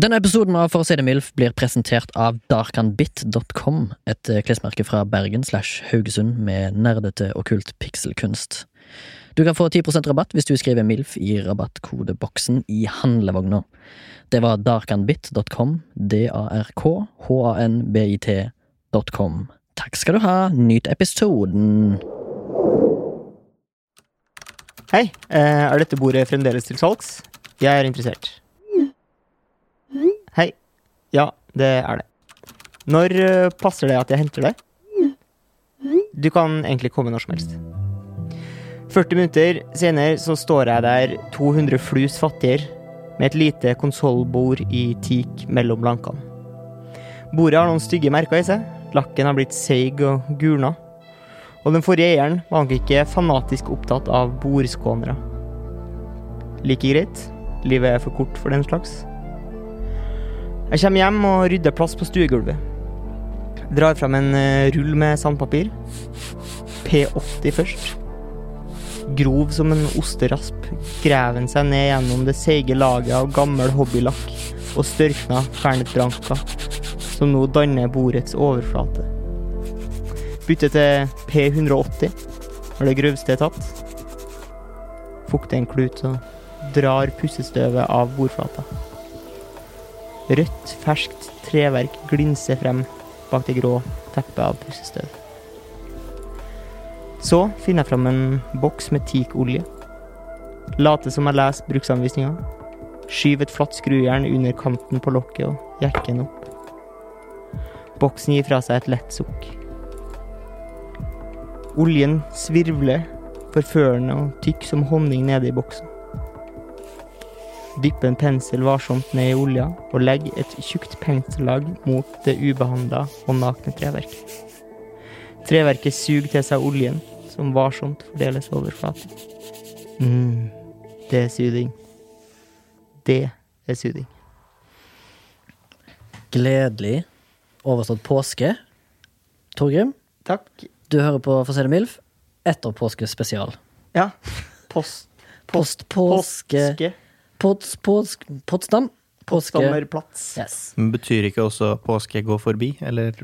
Denne episoden av For å si det mildt blir presentert av darkanbit.com, et eh, klesmerke fra Bergen slash Haugesund med nerdete okkult pikselkunst. Du kan få 10% rabatt hvis du skriver MILF i rabattkodeboksen i handlevogna. Det var darkanbit.com, D-A-R-K-H-A-N-B-I-T.com. Takk skal du ha, nyt episoden. Hei, eh, er dette bordet fremdeles til salgs? Jeg er interessert. Ja, det er det. Når eh, passer det at jeg henter deg? Du kan egentlig komme når som helst. 40 minutter senere så står jeg der 200 flus fattigere med et lite konsollbord i teak mellom blankene. Bordet har noen stygge merker i seg. Lakken har blitt seig og gulna. Og den forrige eieren var nok ikke fanatisk opptatt av bordskånere. Like greit. Livet er for kort for den slags. Jeg kommer hjem og rydder plass på stuegulvet. Drar fram en eh, rull med sandpapir. P80 først. Grov som en osterasp graver seg ned gjennom det seige laget av gammel hobbylakk og størkna fernbranker som nå danner bordets overflate. Bytte til P180 når det grøvste er tatt. Fukter en klut og drar pussestøvet av bordflata. Rødt, ferskt treverk glinser frem bak det grå teppet av pussestøv. Så finner jeg fram en boks med teakolje. Later som jeg leser bruksanvisninga. Skyver et flatt skrujern under kanten på lokket og jekker opp. Boksen gir fra seg et lett sukk. Oljen svirvler forførende og tykk som honning nede i boksen. Dyppe en pensel varsomt ned i olja og legg et tjukt pensellag mot det ubehandla og nakne treverket. Treverket suger til seg oljen, som varsomt fordeles over flaten. mm, det er suding. Det er suding. Gledelig overstått påske. Torgrim, Takk. du hører på For å si det mildt etter påskespesial. Ja. Post... Post påske Post Påske. Pots, påsk, Potsdam. Påske. Potsdammerplats. Yes. Men Betyr ikke også påske gå forbi, eller?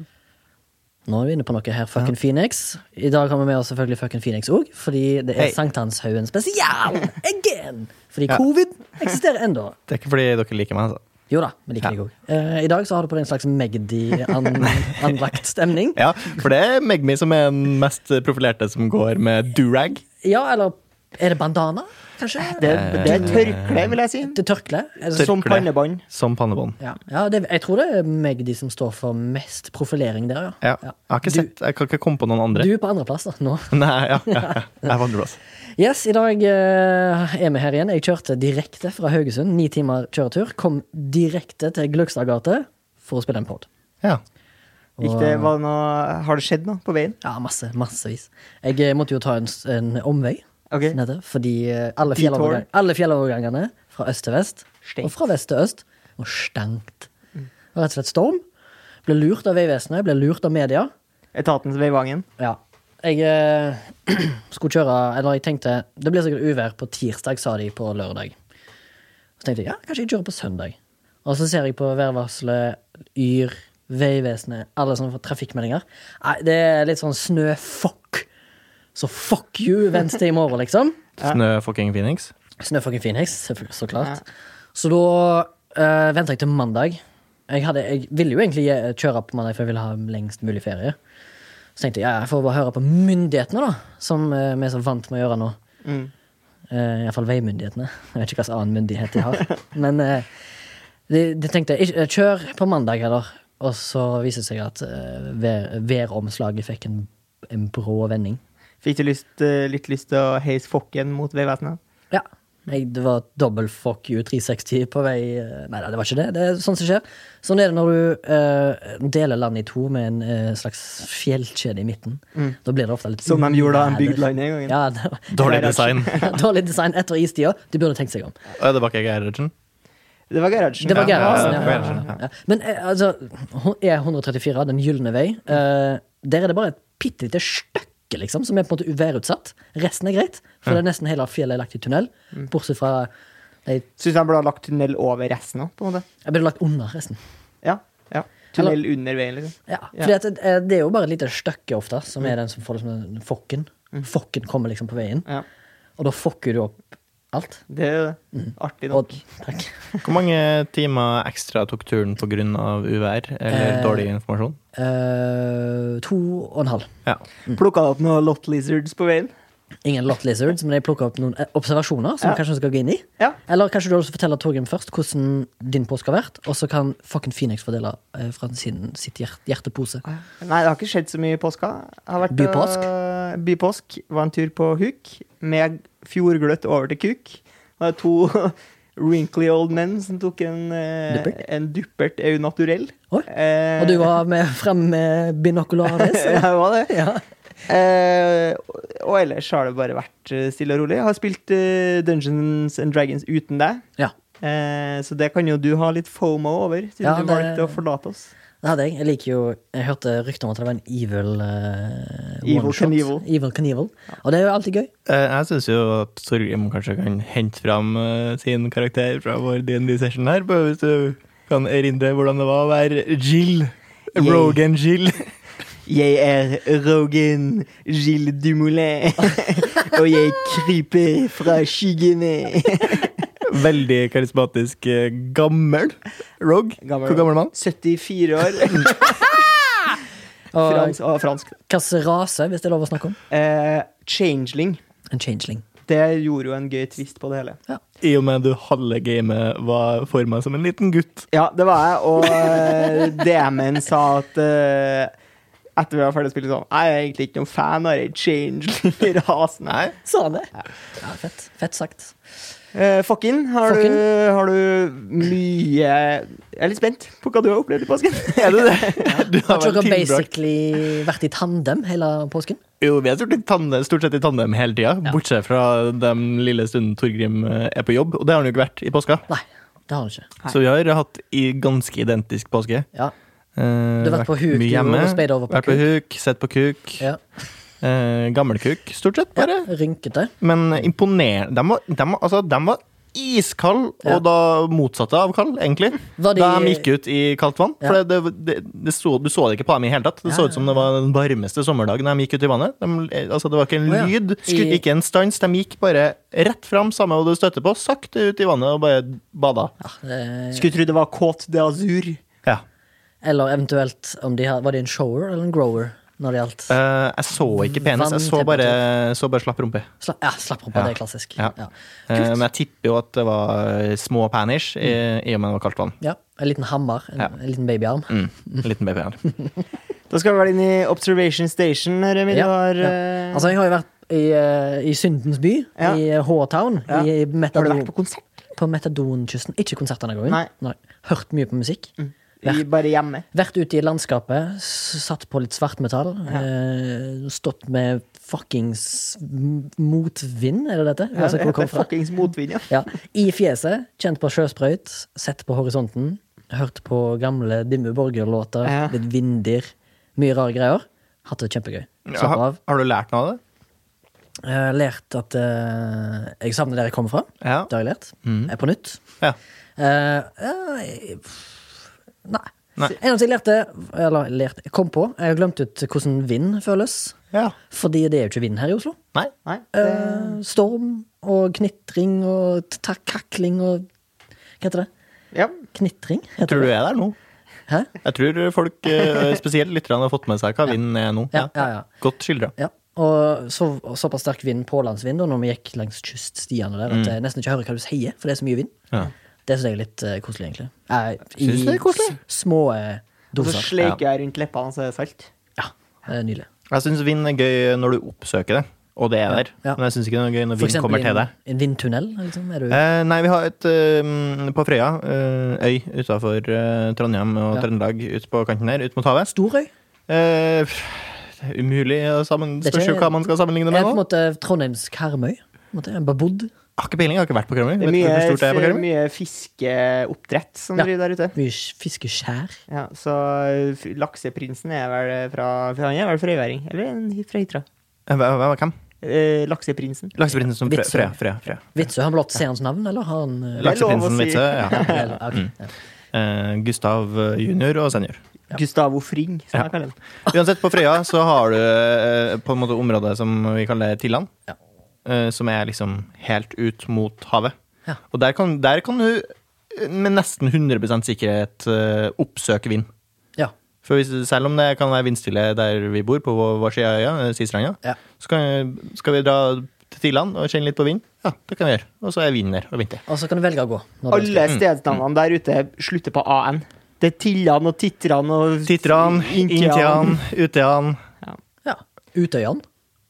Nå er vi inne på noe her, fucking Phoenix. I dag har vi med oss selvfølgelig fucking Phoenix òg, fordi det er hey. Sankthanshaugen spesial! Again! Fordi Ja. covid eksisterer ennå. Det er ikke fordi dere liker meg, altså. Jo da, vi liker deg òg. Uh, I dag så har du på deg en slags Magdi-anlagt stemning. Ja, for det er Megmi som er den mest profilerte som går med durag. Ja, eller er det bandana, kanskje? Det, det er tørkle, vil jeg si. Det tørkle? Altså, Som pannebånd. Som pannebånd. Ja, ja det, jeg tror det er Magdi som står for mest profilering der, ja. Ja. Ja. Jeg har ikke Du- sett, jeg kan ikke komme på noen andre. Du er på andreplass da, nå. Nei, ja, ja, ja. Jeg er på andreplass. Yes, i dag eh, er vi her igjen. Jeg kjørte direkte fra Haugesund. Ni timer kjøretur. Kom direkte til Gløgstad gate for å spille en pod. Ja. Gikk det, var noe, har det skjedd noe på veien? Ja, masse, massevis. Jeg eh, måtte jo ta en, en omvei, Ok. som heter, fordi eh, alle, fjellovergang, alle fjellovergangene fra øst til vest, Stengt. og fra vest til øst, var stengt. Det var rett og slett storm. Ble lurt av Vegvesenet, ble lurt av media. Etatens Veivangen. Ja. Jeg eh, skulle kjøre Eller jeg tenkte Det blir sikkert uvær på tirsdag, sa de på lørdag. Så tenkte jeg ja, kanskje jeg kjører på søndag. Og så ser jeg på værvarselet, Yr, Vegvesenet, alle sånne trafikkmeldinger. Nei, det er litt sånn snøfokk. Så fuck you, venstre i morgen, liksom. Snø fucking Phoenix. Snøfucking Phoenix, så klart. Så da uh, venta jeg til mandag. Jeg, hadde, jeg ville jo egentlig eh, kjøre på mandag, for jeg ville ha lengst mulig ferie. Så tenkte jeg ja, jeg får bare høre på myndighetene, da, som eh, vi er så vant med å gjøre nå. Mm. Uh, Iallfall veimyndighetene. Jeg vet ikke hvilken annen myndighet de har. Men uh, de, de tenkte eh, kjør på mandag heller. Og så viser det seg at uh, vær, væromslaget fikk en, en brå vending. Fikk du lyst, eh, litt lyst til å heise fokken mot Vegvesenet? Ja. Jeg, det var dobbel fuck you 360 på vei eh, Nei, det var ikke det. Det er sånn som skjer. Sånn er det når du uh, deler landet i to med en uh, slags fjellkjede i midten. Da blir det ofte litt Som de gjorde da de uvæder. bygde landet en gang. Ja, var, Dårlig design. dårlig design etter istida. De burde tenkt seg om. Og det var ikke Gerhardsen? Det var Gerhardsen. Det var Gerhardsen, ja, ja. ja, ja, ja. ja. Men eh, altså, E134, Den gylne vei, uh, der er det bare et bitte lite stykke, liksom, som er på en måte værutsatt. Resten er greit, for det er nesten hele fjellet er lagt i tunnel. Bortsett fra De, Syns han burde ha lagt tunnel over resten òg, på en måte. jeg burde lagt under resten. Ja. ja. Tunnel under veien, liksom. Ja, Ja. det, eh, det er jo bare et lite stykke ofte, som er den som får liksom den fokken. Fokken kommer liksom på veien, Ja. og da fokker du opp alt. Det er jo det. Artig Og, nok. takk. Hvor mange timer ekstra tok turen pga. uvær eller Eh, dårlig informasjon? Eh, to og en halv. Ja. Plukka opp noen lot lizards på veien. Ingen lot lizards, men jeg plukka opp noen eh, observasjoner som Ja. kanskje vi skal gå inn i. Ja. Eller kanskje du har lyst til å fortelle Torgrim først hvordan din påske har vært, og så kan fucking Phoenix fordele eh, fra sin, sitt hjert, hjertepose. Nei, det har ikke skjedd så mye i påska. Har vært, Bypåsk? Uh, bypåsk. Var en tur på Huk, med fjordgløtt over til Kuk. Det var to wrinkly old men som tok en, øh, Duppert? en duppert au naturell. Eh, Og du var med frem med binokulares? Ja, det var det. ja. Eh, og ellers har det bare vært eh, stille og rolig. Jeg har spilt eh, Dungeons and Dragons uten deg. Ja. Eh, så det kan jo du ha litt fomo over, siden Ja, du det- valgte å forlate oss. Det hadde jeg. Jeg liker jo Jeg hørte rykter om at det var en evil uh, Evil. Knievel. Evil Knievel. Og det er jo alltid gøy. Uh, Jeg syns jo at Torgrim kanskje kan hente fram uh, sin karakter fra vår DND-session her. Hvis du kan erindre hvordan det var å være Jill. Rogan Jill. Jeg er Rogan Gilles Dumoulin, og jeg kryper fra skyggene. Veldig karismatisk eh, gammel Rog. Gammel Hvor gammel er man? 74 år. Fransk, og fransk. hvilken rase, hvis det er lov å snakke om? Eh, changeling. En changeling. Det gjorde jo en gøy twist på det hele. I og med du halve gamet var forma som en liten gutt. Ja, det var jeg, og eh, DM-en sa at eh, etter vi var ferdig å spille sånn Jeg er egentlig ikke noen fan av det changeling-rasen. Sa han det? Ja, fett. Fett sagt. Uh, Fucking, har, Fucking? Du, har du mye Jeg er litt spent på hva du har opplevd i påsken. Er du det? Du Har dere basically vært i tandem hele påsken? Jo, vi har stort, sett i tandem, stort sett i tandem hele tida, Ja. bortsett fra den lille stunden Torgrim eh, er på jobb. Og det har han jo ikke vært i påska. Nei, det har han ikke. Nei. Så vi har hatt i ganske identisk påske. Ja. Eh, Du har vært på huk, hjemme. og over på Vært på huk, sett på kuk. Ja. Eh, Gammelkuk, stort sett, bare. ja. Rynkete. Men imponerende. De var, de, altså, de var iskald, Ja. og da motsatte av kald, egentlig. De- Da de gikk ut i kaldt vann. Ja. For det, det, det, det så, du så det ikke på dem i hele tatt. Det Ja, så ut som det var den varmeste sommerdagen de gikk ut i vannet. De, altså, det var ikke en oh, ja. lyd, I- ikke en stans. De gikk bare rett fram, samme hva du støtter på, sakte ut i vannet og bare bada. Ja, det- Skulle tro det var Côte d'Azur. Eller eventuelt om de har, Var de en shower eller en grower når det gjaldt uh, jeg så ikke penis, jeg så bare, så bare slapp rumpe. Sla, Ja, slapp rumpe, Ja. det er klassisk. Ja. Ja. Uh, men jeg tipper jo at det var små panish i, i og med det var kaldt vann. Ja, En liten hammer. En, Ja. en liten babyarm. Mm. En liten babyarm. Da skal vi vel inn i Observation Station, Remi. Du har ja. eh, Altså, jeg har jo vært i, eh, i Syndens by, Ja. i eh, H-Town. Ja. Har du vært på konsert? på Metadonkysten. Ikke konsert denne gangen. Nei. Hørt mye på musikk. I, bare hjemme? Vært ute i landskapet, satt på litt svartmetall. Eh, stått med fuckings motvind, er det dette? Ja, det er heter fuckings motvind, ja. Ja, I fjeset, kjent på sjøsprøyt, sett på horisonten, hørt på gamle Dimmu Borger-låter, Ja. litt vindir, mye rare greier. Hatt det kjempegøy. Slapp Har, av. har du lært noe av det? Jeg har lært at uh, jeg savner der jeg kommer fra. Ja. Det har jeg lært. Mm. Jeg er på nytt. Ja. Uh, ja, nei. Nei. Eneste jeg lærte, eller lærte, jeg kom på Jeg har glemt ut hvordan vind føles. ja. Fordi det er jo ikke vind her i Oslo. Nei. Nei, Eh, storm og knitring og kakling og Hva heter det? ja. Knitring? Heter Tror du det? er der nå? Hæ? Jeg tror folk, eh, spesielt lytterne, har fått med seg hva vind er nå. Ja, ja, ja. Godt skildra. ja. Og så, såpass sterk vind, pålandsvind, og når vi gikk langs kyststiene der, at jeg nesten ikke hører hva du sier, for det er så mye vind. Ja. Det syns jeg er litt eh, koselig, egentlig. Jeg, I du det er koselig? s- små eh, Og så doser. sleiker jeg rundt leppene, så er det salt. Ja, det er nydelig. Jeg syns vind er gøy når du oppsøker det, og det er der. ja. Men jeg syns ikke det er gøy når For vind kommer til en, deg. en vindtunnel, liksom. Er du Eh, nei, vi har et eh, på Frøya, eh, øy utafor Trondheim og Ja. Trøndelag, ut på kanten her, ut mot havet. Storøy? Eh, det er umulig å sammen... Det er Spørs jo ikke- hva man skal sammenligne Er med på en nå. måte Trondheims Karmøy? På en måte, har ikke peiling, har ikke vært på Karmøy. Det er mye, det er mye fiskeoppdrett som Ja. driver der ute. Mye fiskeskjær. Ja, så lakseprinsen er vel fra Han er vel frøyværing? Eller fra Hitra? Eh, Hvem? Eh, Lakseprinsen. Lakseprinsen som Frøya. Frøya. Freya, Freya. Vitsø, har vi lov til å si hans navn, eller har han eh, Lakseprinsen si. Vitsø, ja. eller- ok, ja. Eh, Gustav junior og senior. Gustavo Fring, som Ja. jeg kaller den. Uansett, på Frøya så har du eh, på en måte området som vi kaller Tilland. Ja. Eh, Som er liksom helt ut mot havet. Ja. Og der kan, der kan du eh, med nesten 100 sikkerhet eh, oppsøke vind. Ja. For hvis, selv om det kan være vindstille der vi bor, på vår, side av øya, Sistranda, Ja. så kan, skal vi dra til Tiland og kjenne litt på vind. Ja, det kan vi gjøre. Og så er vinden der og vinter. Og så kan du velge å gå. Alle ønsker. stedsnavnene der ute slutter på AN. Det er Tillan og Titran og Titran, Intian. Utean Ja. utøyan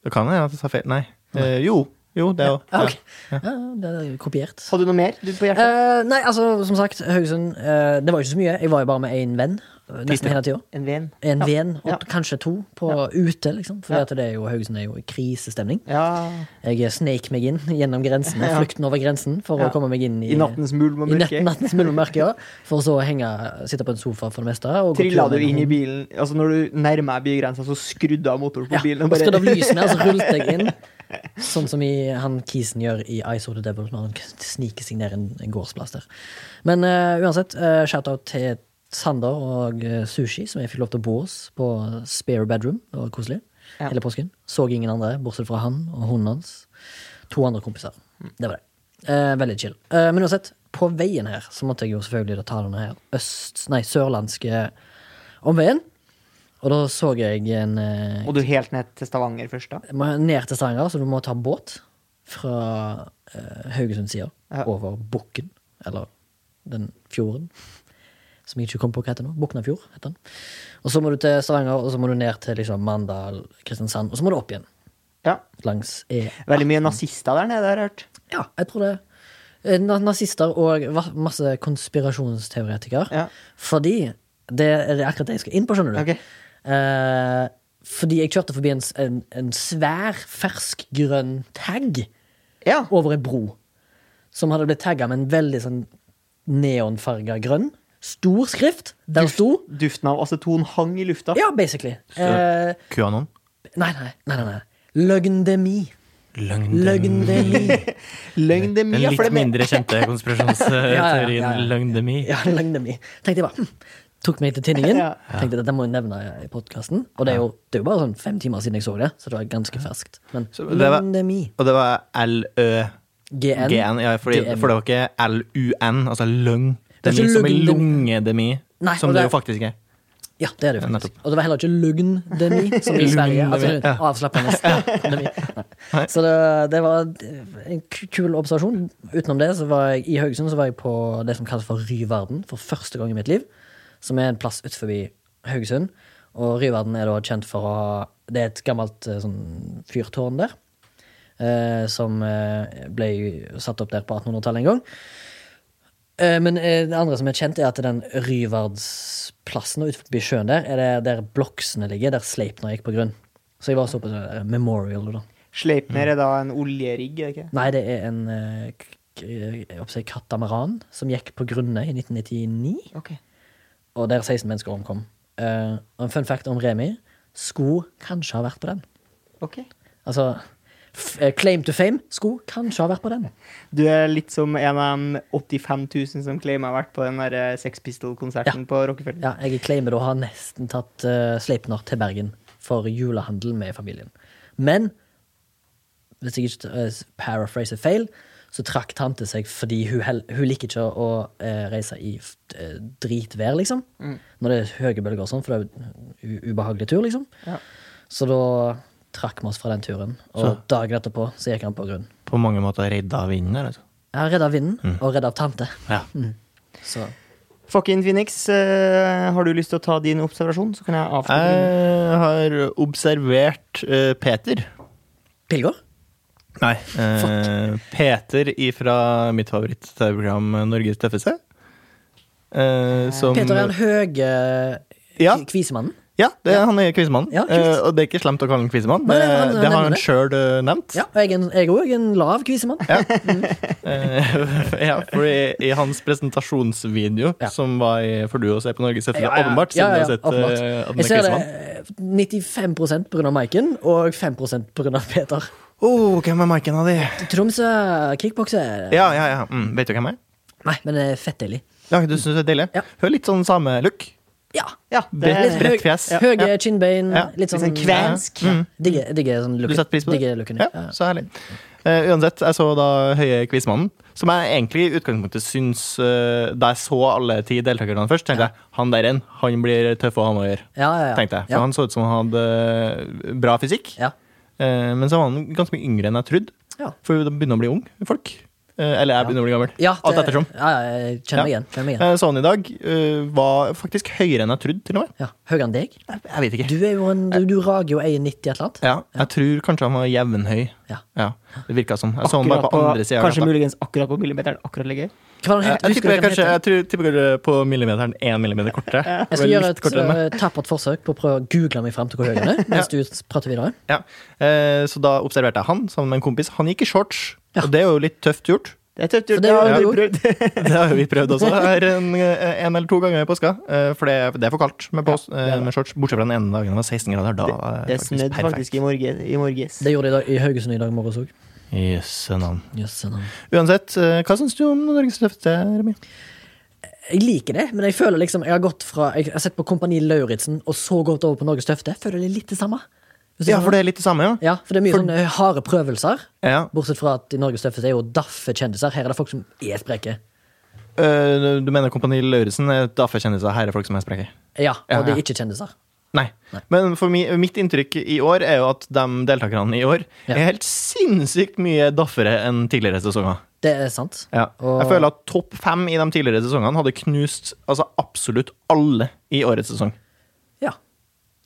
Det kan jeg tar feil. Nei. Eh, jo. Jo, det òg. Ja, Okay. ja, det er kopiert. Hadde du noe mer du på hjertet? Eh, nei, altså, som sagt, Haugesund eh, Det var jo ikke så mye. Jeg var jo bare med én venn eh, nesten hele tida. En venn? En Ja. venn, og Ja. kanskje to, på ute, liksom. For Ja. at det er jo, Haugesund er jo i krisestemning. Ja. Jeg sneik meg inn gjennom grensen, flukten over grensen, for Ja. å komme meg inn i, I nattens mulm og i mørke. nattens mulm og mørke, ja. For så å henge, sitte på en sofa for det meste. Og gå Trilla tur du med en inn i hund. bilen Altså Når du nærmer deg bygrensa, så skrudde du av motoren på Ja, bilen? og skrudd av lysene, og så rullet jeg inn. Sånn som i, han Kisen gjør i I Saw the Devil, når han sniker seg ned en, en gårdsplass der. Men uh, uansett, uh, shout-out til Sander og eh, Sushi, som jeg fikk lov til å bo hos på spare bedroom. Det var koselig. Ja. Hele påsken. Så ingen andre, bortsett fra han og hunden hans. To andre kompiser. Det var det. Uh, veldig chill. Men uansett, på veien her så måtte jeg jo selvfølgelig ta denne her øst... Nei, sørlandske omveien. Og da så jeg en eh, Og du helt ned til Stavanger først, da? må ned til Stavanger, så du må ta båt fra uh, Haugesund-sida Ja. over Bukken, eller den fjorden. Som jeg ikke kom på hva heter nå. Buknafjord heter den. Og så må du til Stavanger, og så må du ned til liksom Mandal, Kristiansand, og så må du opp igjen. Ja. Langs E. Veldig mye nazister der nede, har jeg hørt. Ja, jeg tror det. Eh, na- Nazister og masse konspirasjonsteoretikere. Ja. Fordi det er akkurat det jeg skal inn på, skjønner du. Ok. Eh, fordi jeg kjørte forbi en, en, en svær, fersk grønn tag Ja. over ei bro. Som hadde blitt tagga med en veldig sånn neonfarga grønn. Stor skrift. Der Duft, sto Duften av aceton hang i lufta. Ja, basically. Eh, QAnon. nei, nei, nei. nei, nei. Løgndemi. Løgn. Løgndemi. Løgn det er Den litt mindre kjente konspirasjonsteorien Ja, ja, ja, ja. løgndemi. Ja, løgndemi. Tenkte jeg bare hm. Tok meg til tinningen. Ja. Tenkte at dette må jeg nevne i podkasten. Og det er, jo, det er jo bare sånn fem timer siden jeg så det, så det var ganske ferskt. Men Så det var- løgndemi. Og det var LØ-GN? Ja, fordi, GN. for det var ikke LUN, altså lung. Det er ikke som i lungedemi. Nei, Som det det- jo faktisk er. Ja, det er det jo faktisk. Og det var heller ikke lugndemi, som i Sverige. Altså ja. avslappende demi. Så det, det var en kul observasjon. Utenom det, så var jeg i Haugesund så var jeg på det som kalles for Ryverden for første gang i mitt liv. Som er en plass utenfor Haugesund. Og Ryvarden er da kjent for å ha Det er et gammelt eh, sånn fyrtårn der. Eh, som eh, ble satt opp der på 1800-tallet en gang. Eh, Men eh, det andre som er kjent, er at den Ryvardsplassen utenfor sjøen der, er det der bloksene ligger, der Sleipner gikk på grunn. Så jeg var så på Memorial, da. Sleipner er da en oljerigg, er ikke? Nei, det er en eh, katamaran som gikk på grunne i 1999, Ok. Og der 16 mennesker omkom. Uh, og en fun fact om Remi skulle kanskje ha vært på den. ok. Altså eh, claim to fame skulle kanskje ha vært på den. Du er litt som en av de 85 000 som claimer har vært på den der eh, Sex Pistol-konserten på Rockefeller. Ja, jeg claimer å ha nesten tatt uh, Sleipner til Bergen for julehandel med familien. Men hvis jeg ikke uh, paraphraser feil, så trakk tante seg fordi hun, hel hun liker ikke å eh, reise i uh, dritvær, liksom. Når det er høye bølger og sånn, for det er en ubehagelig tur, liksom. Ja. Så da trakk vi oss fra den turen, og Så- dagen etterpå så gikk han på grunn. På mange måter redda vinden Eller? Ja, redda vinden, og redda tante. Ja. Så Fucking Phoenix, uh, har du lyst til å ta din observasjon, så kan jeg avslutte. Jeg har observert uh, Peter. Pilger? Nei. eh, Peter ifra mitt favoritt-TV-program Norges tøffeste. Eh, som Peter er den høye Ja. kvisemannen. Ja, det, han er kvisemannen. Ja. Eh, og det er ikke slemt å kalle han kvisemann. Det, han- han det har han det. sjøl nevnt. Ja, og jeg er òg en lav kvisemann. Eh, ja, for i, i hans presentasjonsvideo, Ja. som var i, for du å se på Norges tøffeste, Ja, ja, ja. åpenbart, Ja, siden ja, du har sett åpenbart. uh, at han Jeg er ser kvisemann. det eh, 95 på grunn av Maiken og 5 på grunn av Peter. Oh, hvem er marken av de? Tromsø kickbokser. Ja, ja, ja. Mm, vet du hvem jeg er? Nei, men det er fett deilig. Ja, du syns det er deilig? Ja. Hør litt sånn samme look. Ja. Ja, det Bredt, Litt bredt fjes. Høye kinnbein. Ja. Litt sånn sånn kvensk. Ja. Digger, digge, sånn Du looken. setter pris på det? Digge looken, Ja, ja. så herlig. Uh, uansett, jeg så da Høye quizmannen, som jeg egentlig i utgangspunktet syns uh, Da jeg så alle ti deltakerne først, tenkte jeg han der en, han blir tøff å ha med å gjøre. Ja, ja, ja. tenkte jeg. For Ja. han så ut som han hadde eh, bra fysikk. Ja. Eh, men så var han ganske mye yngre enn jeg trodde. Ja. For vi begynner å bli unge, folk. Eh, eller jeg begynner å bli gammel. Ja, Alt ettersom. Ja, jeg kjenner meg igjen. Kjenner meg igjen. Eh, så han i dag var faktisk høyere enn jeg trodde, til og med. Ja. Høyere enn deg? Jeg, jeg vet ikke. Du, er jo en, du, du rager jo 1,90 et eller annet. Ja, jeg tror kanskje han var jevnhøy. Ja. Ja, det virka som. Jeg så han bare på, på andre sida. Kanskje muligens akkurat på millimeteren. Akkurat ligger. Hva det Jeg, jeg, tipper kanskje, jeg tror, tipper kanskje på millimeteren én millimeter kortere. Jeg skal gjøre et uh, tappert forsøk på å prøve å google meg frem til hvor høy den er, mens du prater videre. Ja. Eh, så da observerte jeg han sammen med en kompis. Han gikk i shorts, Ja. og det er jo litt tøft gjort. Det er tøft gjort. det Det har vi prøvd. Det har vi prøvd også her en, en eller to ganger i påska. eh, For det, det er for kaldt med, post, Ja, det eh, det. med shorts. Bortsett fra den ene dagen det var 16 grader. Da Det det snødde faktisk i morges. I morges. Det gjorde de i, dag, i Haugesund i dag morges òg. Jøsse navn. Uansett, eh, hva syns du om Norges Løfte, Remi? Jeg liker det, men jeg føler liksom Jeg har gått fra Jeg har sett på Kompani Lauritzen og så gått over på Norges Løfte. Føler det er litt det samme. Ja, for det er litt det samme, ja. ja, for det er mye For- sånne harde prøvelser. ja. Bortsett fra at i Norges tøffeste er jo daffe kjendiser. Her er det folk som er spreke. Uh, Du mener Kompani Lauritzen er daffe kjendiser, Her er folk som er spreke? Ja, Ja, og de er ikke kjendiser. Nei. Nei. Men for mi, mitt inntrykk i år er jo at de deltakerne i år Ja. er helt sinnssykt mye daffere enn tidligere sesonger. Det er sant. Ja. Og- Jeg føler at topp fem i de tidligere sesongene hadde knust altså absolutt alle i årets sesong. Ja.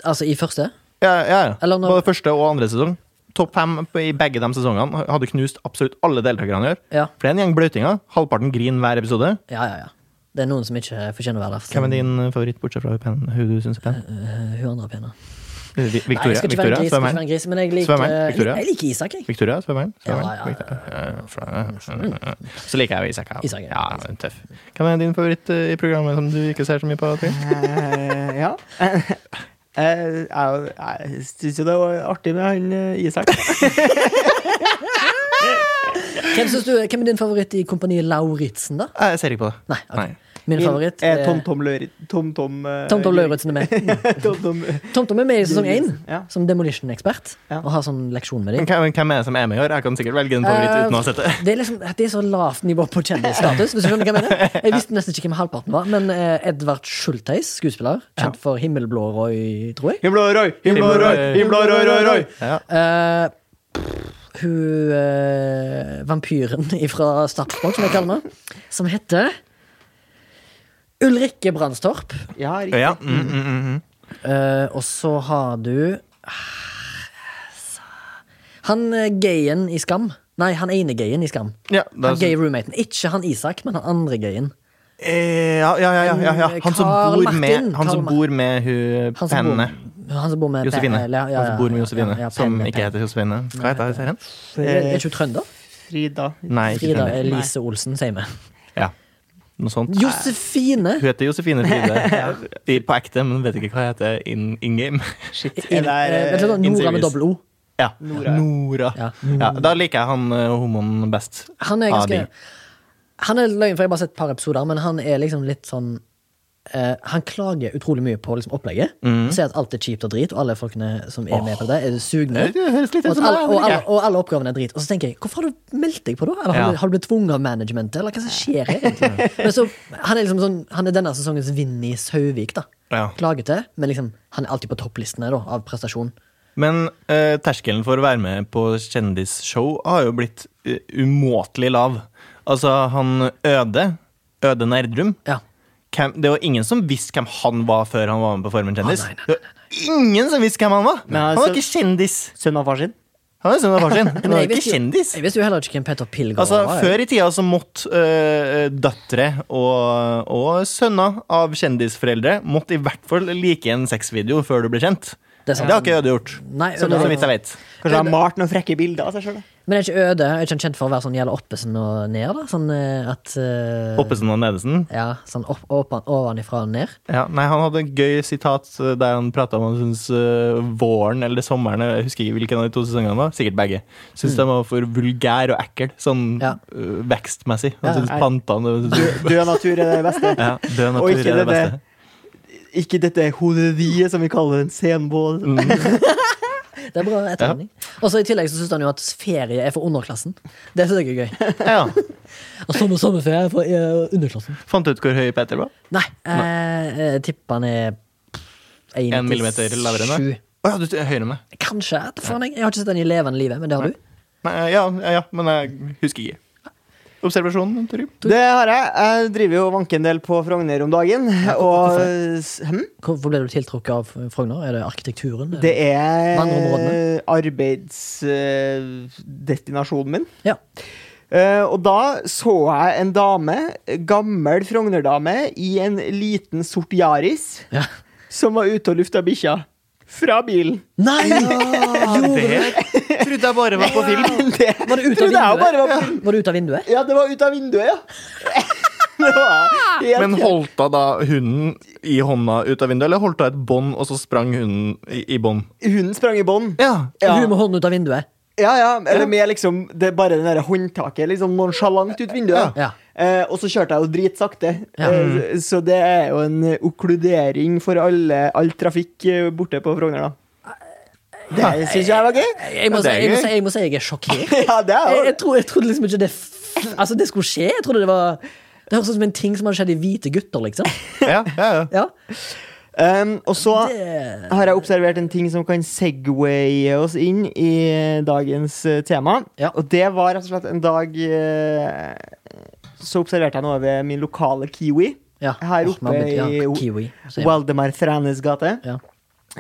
Altså i første. Ja, ja, ja. Når- Både første og andre sesong. Topp fem i begge de sesongene hadde knust absolutt alle deltakerne i år. Ja. For det er en gjeng bløtinger. Halvparten griner hver episode. Ja, ja, ja. Det er noen som ikke fortjener å være der. Hvem er din favoritt, bortsett fra hun hun du syns er pen? Eh, hun andre er pene. Victoria, Nei, jeg skal ikke være Victoria, en gris, være en gris men jeg liker, Victoria? jeg liker Isak, jeg. Victoria, svømmeren? Ja, ja, ja. Ja, Så liker jeg jo Isak. ja. Isak, ja. Ja, tøff. Hvem er din favoritt eh, i programmet som du ikke ser så mye på? Eh, ja. Eh, Jeg, jeg syns jo det var artig med han eh, Isak. Hvem, du, hvem er din favoritt i Kompani Lauritzen, da? Jeg ser ikke på det. Nei, ok. Nei. Min favoritt er TomTom Tom Tom Løri... Tom Tom eh, Tom Tom Lauritzen er med. Tom Tom Tom Tom er med i sesong én som demolition-ekspert og har sånn leksjon med dem. hvem, er det som er med i år? Jeg kan sikkert velge en favoritt Eh, uten å ha sett det. Det er, liksom, det er så lavt nivå på kjendisstatus. Hvis du skjønner hva Jeg mener Jeg visste nesten ikke hvem halvparten var, men eh, Edvard Schultheis, skuespiller, kjent for Himmelblå Roy, tror jeg. Himmelblå Roy, Himmelblå Roy, Himmelblå Roy, Roy, Roy. Ja. Eh, hun eh, vampyren fra Startsport, som jeg kaller henne, som heter Ulrikke Brandstorp. Ja, riktig. Ja. Mm, mm, mm, mm. Eh, og så har du Han eh, gayen i Skam. Nei, han ene gayen i Skam. ja, da, Han gay roommaten. Ikke han Isak, men han andre gayen. Eh, ja, ja, ja, ja, ja. Han som Karl bor Martin. med, han som Karl bor med hun Han som bor, penne. han som bor med Josefine. Pe- eller, ja, ja, Han som bor med Josefine, ja, ja, som Penne, ikke Penne. heter Josefine. Hva heter serien? Er ikke hun trønder? Frida. Nei, ikke Frida Frida. Elise Olsen, sier vi. Noe sånt. Josefine! Hun heter Josefine Fride i- på ekte, men vet ikke hva hun heter in, in game. Shit. In, Er uh, eh, du hva, in Nora med dobbel O. Ja. Nora. Nora. Ja. Ja, da liker jeg han uh, homoen best. Han er ganske. Han er løgn, for jeg har bare sett et par episoder, men han er liksom litt sånn eh, Han klager utrolig mye på liksom, opplegget. Mm. Sier at alt er kjipt og drit, og alle folkene som er med på det, er sugne. Det høres litt Og, ut alle, og, alle, og alle oppgavene er drit. Og så tenker jeg, hvorfor har du meldt deg på, da? Eller har, Ja. du, har du blitt tvunget av managementet, eller hva som skjer egentlig? Men så, han er liksom sånn Han er denne sesongens Vinni Sauvik, da. Ja. Klagete, men liksom, han er alltid på topplistene da, av prestasjon. Men uh, terskelen for å være med på kjendisshow har jo blitt uh, umåtelig lav. Altså, han Øde, Øde Nerdrum Ja. Hvem, Det var ingen som visste hvem han var før han var med på Formen kjendis. Ah, nei, nei, ingen som visste hvem han var! Men Han var ikke kjendis. Sønn av far sin? Han var sønn av far sin. Han var ikke kjendis. Jeg visste jo heller ikke hvem Petter Pilgaard Altså, var. Før i tida så måtte uh, døtre og, og sønner av kjendisforeldre Måtte i hvert fall like en sexvideo før du ble kjent. Det. Det har ikke Øde gjort. Nei, Øde- så vidt jeg vet. Kanskje han har malt noen frekke bilder av seg sjøl? Men er ikke Øde er ikke han kjent for å være sånn gjelder oppesen og ned? da? Sånn eh, at uh, Oppesen og Nedesen. Ja, sånn opp, opp, ovenifra og ned. Ja, nei, Han hadde en gøy sitat eh, der han prata om han syns uh, våren eller sommeren Jeg husker ikke hvilken av de to sesongene det var. Sikkert begge. Syntes de var for vulgær og ekkel, sånn Ja. uh, vekstmessig. Han ja, syns plantene Død natur er det beste. Ja, død Og ikke er det det, beste. Ikke dette horeriet som vi kaller en scenbål. Det er bra etterretning. Og så I tillegg så syns han jo at ferie er for underklassen. Det synes jeg er gøy. Ja. Og sommerferie er for eh, underklassen. Fant du ut hvor høy Peter var? Nei, eh, jeg tipper han er En millimeter lavere enn deg? Oh, ja, du er høyere enn meg. Kanskje. Faen, jeg. jeg har ikke sett den i levende livet, men det har du. Nei, ja, ja, ja, men jeg husker ikke. Observasjonen, Det har jeg. Jeg driver jo og vanker en del på Frogner om dagen. Og hm? Hvorfor ble du tiltrukket av Frogner? Er det arkitekturen? det er arbeidsdestinasjonen min. Ja. Uh, og da så jeg en dame, gammel Frogner-dame, i en liten sort Yaris, ja. som var ute og lufta bikkja. Fra bilen. Nei! Ja. Det trodde jeg bare var på film. Det Var det ut av trodde jeg jo bare var vinduet? Var det ut av vinduet? Ja, det var ut av vinduet, ja. det var helt Men holdt hun da hunden i hånda ut av vinduet, eller holdt hun et bånd, og så sprang hunden i, i bånd? Hunden sprang i bånd. Ja. Ja. Hun med hånden ut av vinduet? Ja, ja, eller Ja. med liksom det er bare det der håndtaket liksom nonsjalant ut vinduet. Ja. Eh, og så kjørte jeg jo dritsakte. Ja. Eh, så det er jo en okkludering for alle, all trafikk eh, borte på Frogner, da. Det syns jeg var gøy. Jeg må, si, jeg, må si, jeg må si jeg er sjokkert. Ja, det er jo jeg, tro, jeg trodde liksom ikke det Altså, det skulle skje. Jeg trodde det var Det høres ut som en ting som hadde skjedd i Hvite gutter, liksom. Ja, ja, ja. Ja. Um, Og så har jeg observert en ting som kan segwaye oss inn i dagens eh, tema. Ja. Og det var rett og slett en dag eh, Så observerte jeg noe ved min lokale Kiwi. ja. Her oppe ja, i kiwi, i Waldemar Frenes gate. Ja.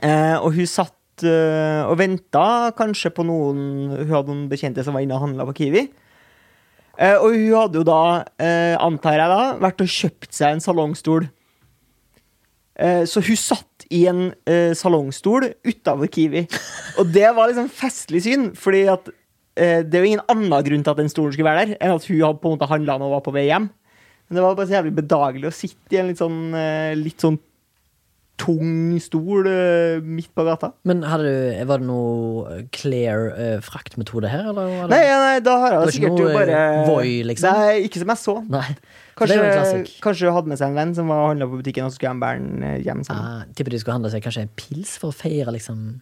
Eh, og hun satt uh, og venta kanskje på noen Hun hadde noen bekjente som var inne og handla på Kiwi. Uh, og hun hadde jo da, antar jeg da, vært og kjøpt seg en salongstol. Eh, så hun satt i en eh, salongstol utafor Kiwi. Og det var liksom festlig syn, fordi at eh, det er jo ingen annen grunn til at den stolen skulle være der, enn at hun hadde på en måte handla og var på vei hjem. Men det var bare så jævlig bedagelig å sitte i en litt sånn, litt sånn tung stol midt på gata. Men du, var det noe clear uh, fraktmetode her, eller? Nei, nei, da har jeg sikkert ikke jo bare Voi, liksom? Nei, ikke som jeg så. Nei. Kanskje, kanskje hun hadde med seg en venn som var handla på butikken, og så skulle han bære den eh, hjem sammen. Ah, tipper de skulle handle seg kanskje en pils for å feire liksom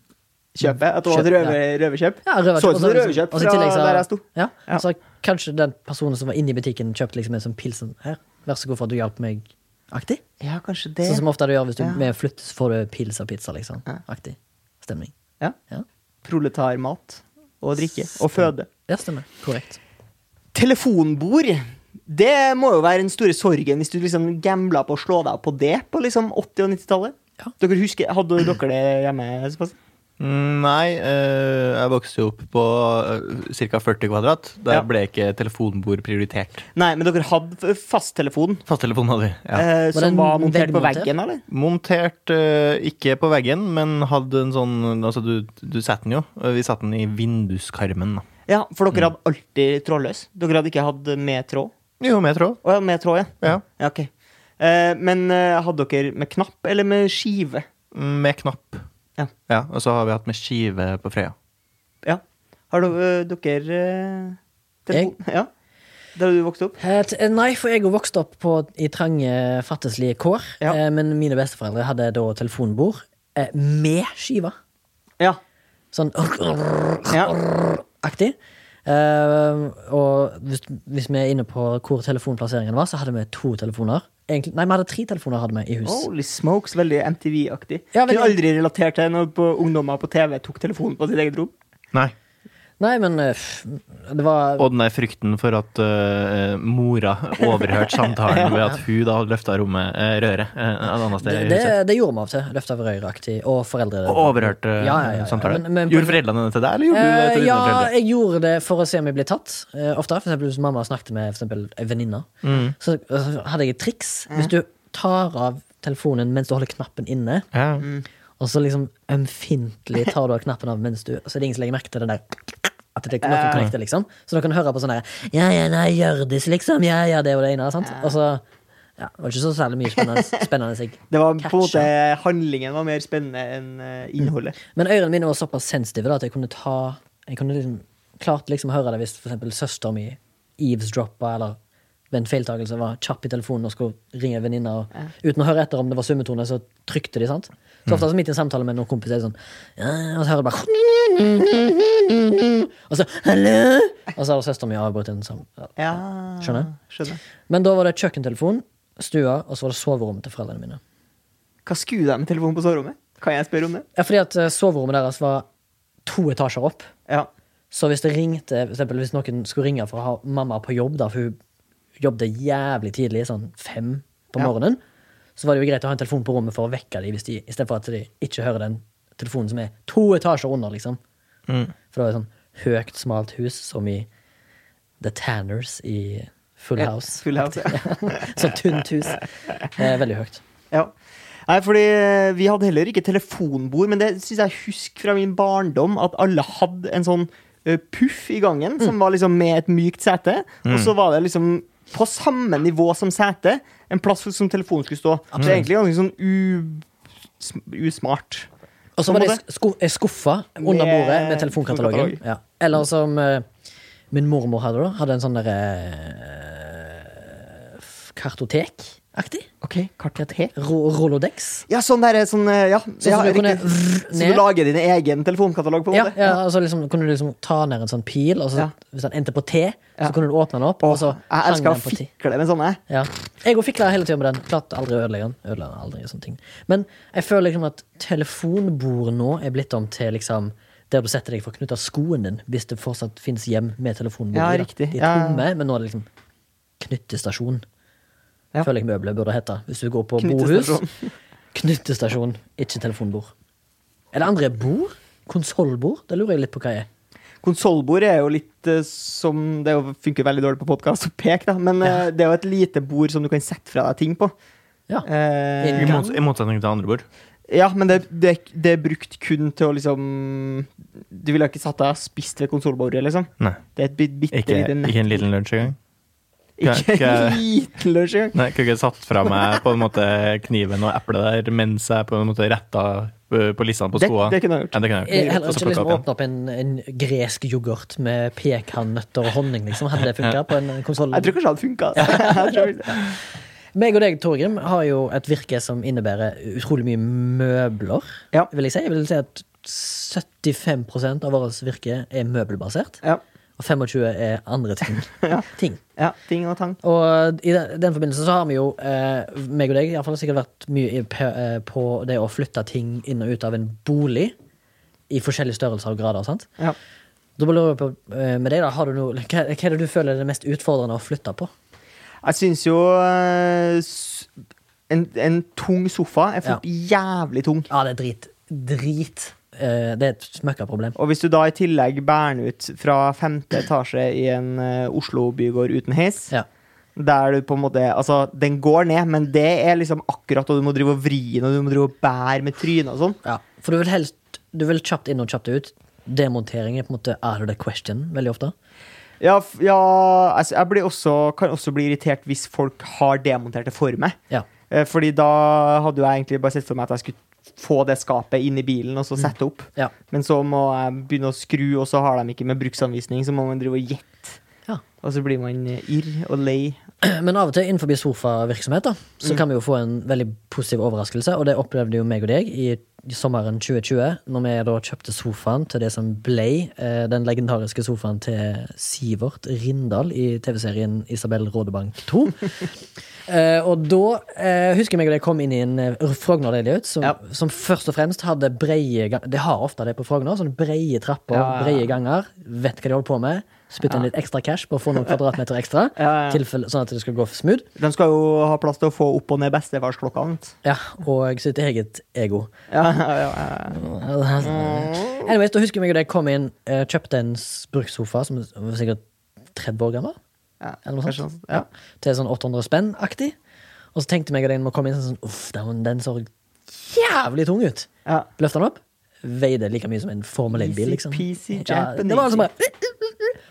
Kjøpet? At det var et røve, røver, røverkjøp? Ja, røverkjøp. Så ut som røvekjøp røverkjøp fra så- der jeg sto. Ja, Ja. Så kanskje den personen som var inne i butikken, kjøpte liksom en sånn pils sånn, Her, vær så god for at du hjalp meg. Aktig. Ja, kanskje det. Sånn som ofte du gjør hvis du Ja. med flytter, så får du pils og pizza, liksom. Ja. Aktig. Stemning. Ja. Ja. Proletarmat og drikke. Og føde. Ja, stemmer. Korrekt. Telefonbord. Det må jo være den store sorgen hvis du liksom gambla på å slå deg opp på det på liksom 80- og 90-tallet. Ja. Dere husker, Hadde dere det hjemme? Sebastian? Mm, Nei, eh, jeg vokste jo opp på uh, ca. 40 kvadrat. Der Ja. ble ikke telefonbord prioritert. Nei, men dere hadde fasttelefon Fasttelefon hadde vi. Ja. eh, Var som den var montert på veggen, eller? Montert eh, ikke på veggen, men hadde en sånn Altså, du, du satte den jo. Vi satte den i vinduskarmen. da. Ja, for Mm. dere hadde alltid trådløs? Dere hadde ikke hatt med tråd? Jo, med tråd. Oh, ja, med tråd, ja. Ja. ja okay. Eh, men eh, hadde dere med knapp eller med skive? Med knapp. Ja. Og så har vi hatt med skive på Frøya. Ja. Har dere, dere uh, telefon? Ja. Da du vokste opp? Eh, Nei, for jeg vokste opp på, i trange, fattigslige kår. Ja. Eh, men mine besteforeldre hadde da telefonbord eh, med skiva. Ja. Sånn ja. aktig. Eh, og hvis, hvis vi er inne på hvor telefonplasseringen var, så hadde vi to telefoner. Egentlig, nei, vi hadde tre telefoner hadde vi i hus. Holy smokes, veldig MTV-aktig. Ja, veldig. Kunne aldri relatert til når på ungdommer på TV tok telefonen på sitt eget rom. Nei. Nei, men eh, det var Og den der frykten for at uh, mora overhørte samtalen ved at hun da løfta rommet, uh, røret, uh, et annet sted det, i det, huset. det gjorde vi av og til. Løfta røyreaktig. Og foreldre. Og overhørte Ja, ja, ja, ja. samtalen. Men- men- gjorde foreldrene det til deg, eller gjorde du det til dine ja, foreldre? jeg gjorde det for å se om jeg ble tatt. Ofte, for eksempel Hvis mamma snakket med for en venninne, Mm. så så hadde jeg et triks. Hvis du tar av telefonen mens du holder knappen inne, Ja. Mm. Og så liksom ømfintlig tar du av knappen av mens du Så er det ingen som legger merke til det der At det er noe Ja. connecter, liksom. Så da kan du høre på sånn der Ja, ja, nei, Hjørdis, liksom. Ja, ja, det og det ene. Sant? Og så ja, det var ikke så særlig mye spennende. spennende. Det var på en måte Handlingen var mer spennende enn eh, innholdet. Men ørene mine var såpass sensitive da, at jeg kunne ta Jeg kunne liksom klart liksom høre det hvis for eksempel søsteren min eavesdroppa eller ved en feiltakelse var kjapp i telefonen og skulle ringe en venninne. Ja. Uten å høre etter om det var summetone, så trykte de. sant? Så ofte så midt i en samtale med noen kompiser er det sånn ja, Og så hører du bare Og så Hallo! Og så har søsteren min avbrutt en sånn. ja. Skjønner. skjønner. Men da var det kjøkkentelefon, stua, og så var det soverommet til foreldrene mine. Hva skulle de med telefonen på soverommet? Kan jeg spørre om det? Ja, fordi at eh, soverommet deres var to etasjer opp. Ja. Så hvis det ringte, for eksempel hvis noen skulle ringe for å ha mamma på jobb, da, for hun jobbet jævlig tidlig, sånn fem på Ja. morgenen, så var det jo greit å ha en telefon på rommet for å vekke dem, de, i stedet for at de ikke hører den telefonen som er to etasjer under, liksom. Mm. For det var et sånn høyt, smalt hus, som i The Tanners i Full House. Full house, ja. sånn tynt hus. Eh, veldig høyt. ja. Nei, fordi eh, vi hadde heller ikke telefonbord, men det syns jeg husker fra min barndom, at alle hadde en sånn eh, puff i gangen, Mm. som var liksom med et mykt sete, og så var det liksom på samme nivå som setet, en plass som telefonen skulle stå. Det er egentlig ganske sånn u... usmart. Og så var det eh, skuffa under Med bordet med telefonkatalogen. Ja. Eller som uh, min mormor hadde, da. Hadde en sånn derre uh, Kartotek-aktig. Ok, kartotek? Rolodex. Ja, sånn der, sånn, eh, ja, Sånn ja som du kunne. Så du lager din egen telefonkatalog, på en Ja, måte? ja, altså liksom, kunne du liksom ta ned en sånn pil, og så, Ja. hvis den endte på T, så kunne du åpne den opp, og så jeg elsker den å fikle med sånne. Ja. Jeg òg fikla hele tida med den. Klart aldri ødelegge den. Ødelegger den aldri, sånne ting. Men jeg føler liksom at telefonbord nå er blitt om til liksom der du setter deg for å knytte skoen din, hvis det fortsatt finnes hjem med telefonbord. Ja, riktig. De er Ja. tomme, men nå er det liksom knyttestasjon. Ja. Føler jeg møbelet burde hete. Hvis du går på bohus. Knyttestasjon. Ikke telefonbord. Er det andre bord? Konsollbord? Det lurer jeg litt på hva jeg er. Konsollbord er jo litt uh, som Det er funker veldig dårlig på podkast å peke, da, men uh, det er jo et lite bord som du kan sette fra deg ting på. Ja. Uh, I, mot, I motsetning til andre bord. ja, men det, det, det er brukt kun til å liksom Du ville ikke satt deg og spist ved konsollbordet, liksom. Nei. Det er et bitte Ikke, lite nett. ikke en liten lunsj engang. Ikke en liten lunsj engang. Nei, kunne ikke satt fra meg på en måte kniven og eplet der mens jeg på en måte retta uh, på lissene på Det, skoene. det kunne jeg gjort. Ja, det kunne jeg Jeg heller ikke liksom åpne opp en, en gresk yoghurt med pekannøtter og honning, liksom. Hadde det funka på en konsoll? Jeg tror kanskje det hadde funka. Meg og deg, Torgrim, har jo et virke som innebærer utrolig mye møbler. Ja. Vil jeg si. Jeg vil si at 75% av vårt virke er møbelbasert. Ja. Og 25 er andre ting. Ja. ting. ja, ting og tang. Og i den, den forbindelse så har vi jo, eh, meg og deg, i fall sikkert vært mye på, eh, det å flytte ting inn og ut av en bolig. I forskjellige størrelser og grader. sant? Ja. Da lurer jeg på, eh, med deg da, har du noe, hva, hva er det du føler er det mest utfordrende å flytte på? Jeg syns jo eh, en, en tung sofa er fort jævlig tung. Ja, det er drit. Drit. Eh, det er et smøkkaproblem. Og hvis du da i tillegg bærer den ut fra femte etasje i en eh, Oslo-bygård uten heis, Ja. der du på en måte Altså, den går ned, men det er liksom akkurat, og du må drive og vri den, og du må drive og bære med trynet og sånn. Ja, for du vil helst Du vil kjapt inn og kjapt ut. Demontering er på en måte out of the question veldig ofte. Ja, ja altså, jeg blir også, kan også bli irritert hvis folk har demontert det for meg. Ja. Eh, Fordi da hadde jeg egentlig bare sett for meg at jeg skulle få det skapet inn i bilen og så sette opp. Ja. Men så må jeg begynne å skru, og så har de ikke med bruksanvisning, så må man drive og gjette. Ja. Og så blir man eh, irr og lei. Men av og til innenfor sofavirksomhet da, så kan vi jo få en veldig positiv overraskelse, og det opplevde jo meg og deg i sommeren 2020, når vi da kjøpte sofaen til det som ble eh, den legendariske sofaen til Sivert Rindal i TV-serien Isabel Rådebank 2. Eh, og da eh, husker jeg meg da jeg kom inn i en uh, Frogner-leilighet som, Ja. som først og fremst hadde breie Det har ofte det på Frogner. Sånne breie trapper, ja, ja. breie ganger. Vet hva de holder på med. Spytte inn litt ekstra cash på å få noen kvadratmeter ekstra. Tilfelle, sånn at det skal gå smooth. De skal jo ha plass til å få opp og ned bestefarsklokkene. Ja, og sitt eget ego. Ja, ja, ja. Anyways, da husker jeg meg da jeg kom inn, eh, kjøpte en brukssofa som var sikkert 30 år gammel. ja. Eller noe sånt. sånn, ja. Til sånn 800 spenn-aktig. Og så tenkte jeg og den må komme inn sånn Uff, den, den så jævlig tung ut. Ja. Løfta den opp, veide like mye som en Formel 1-bil. liksom. Ja, det var altså bare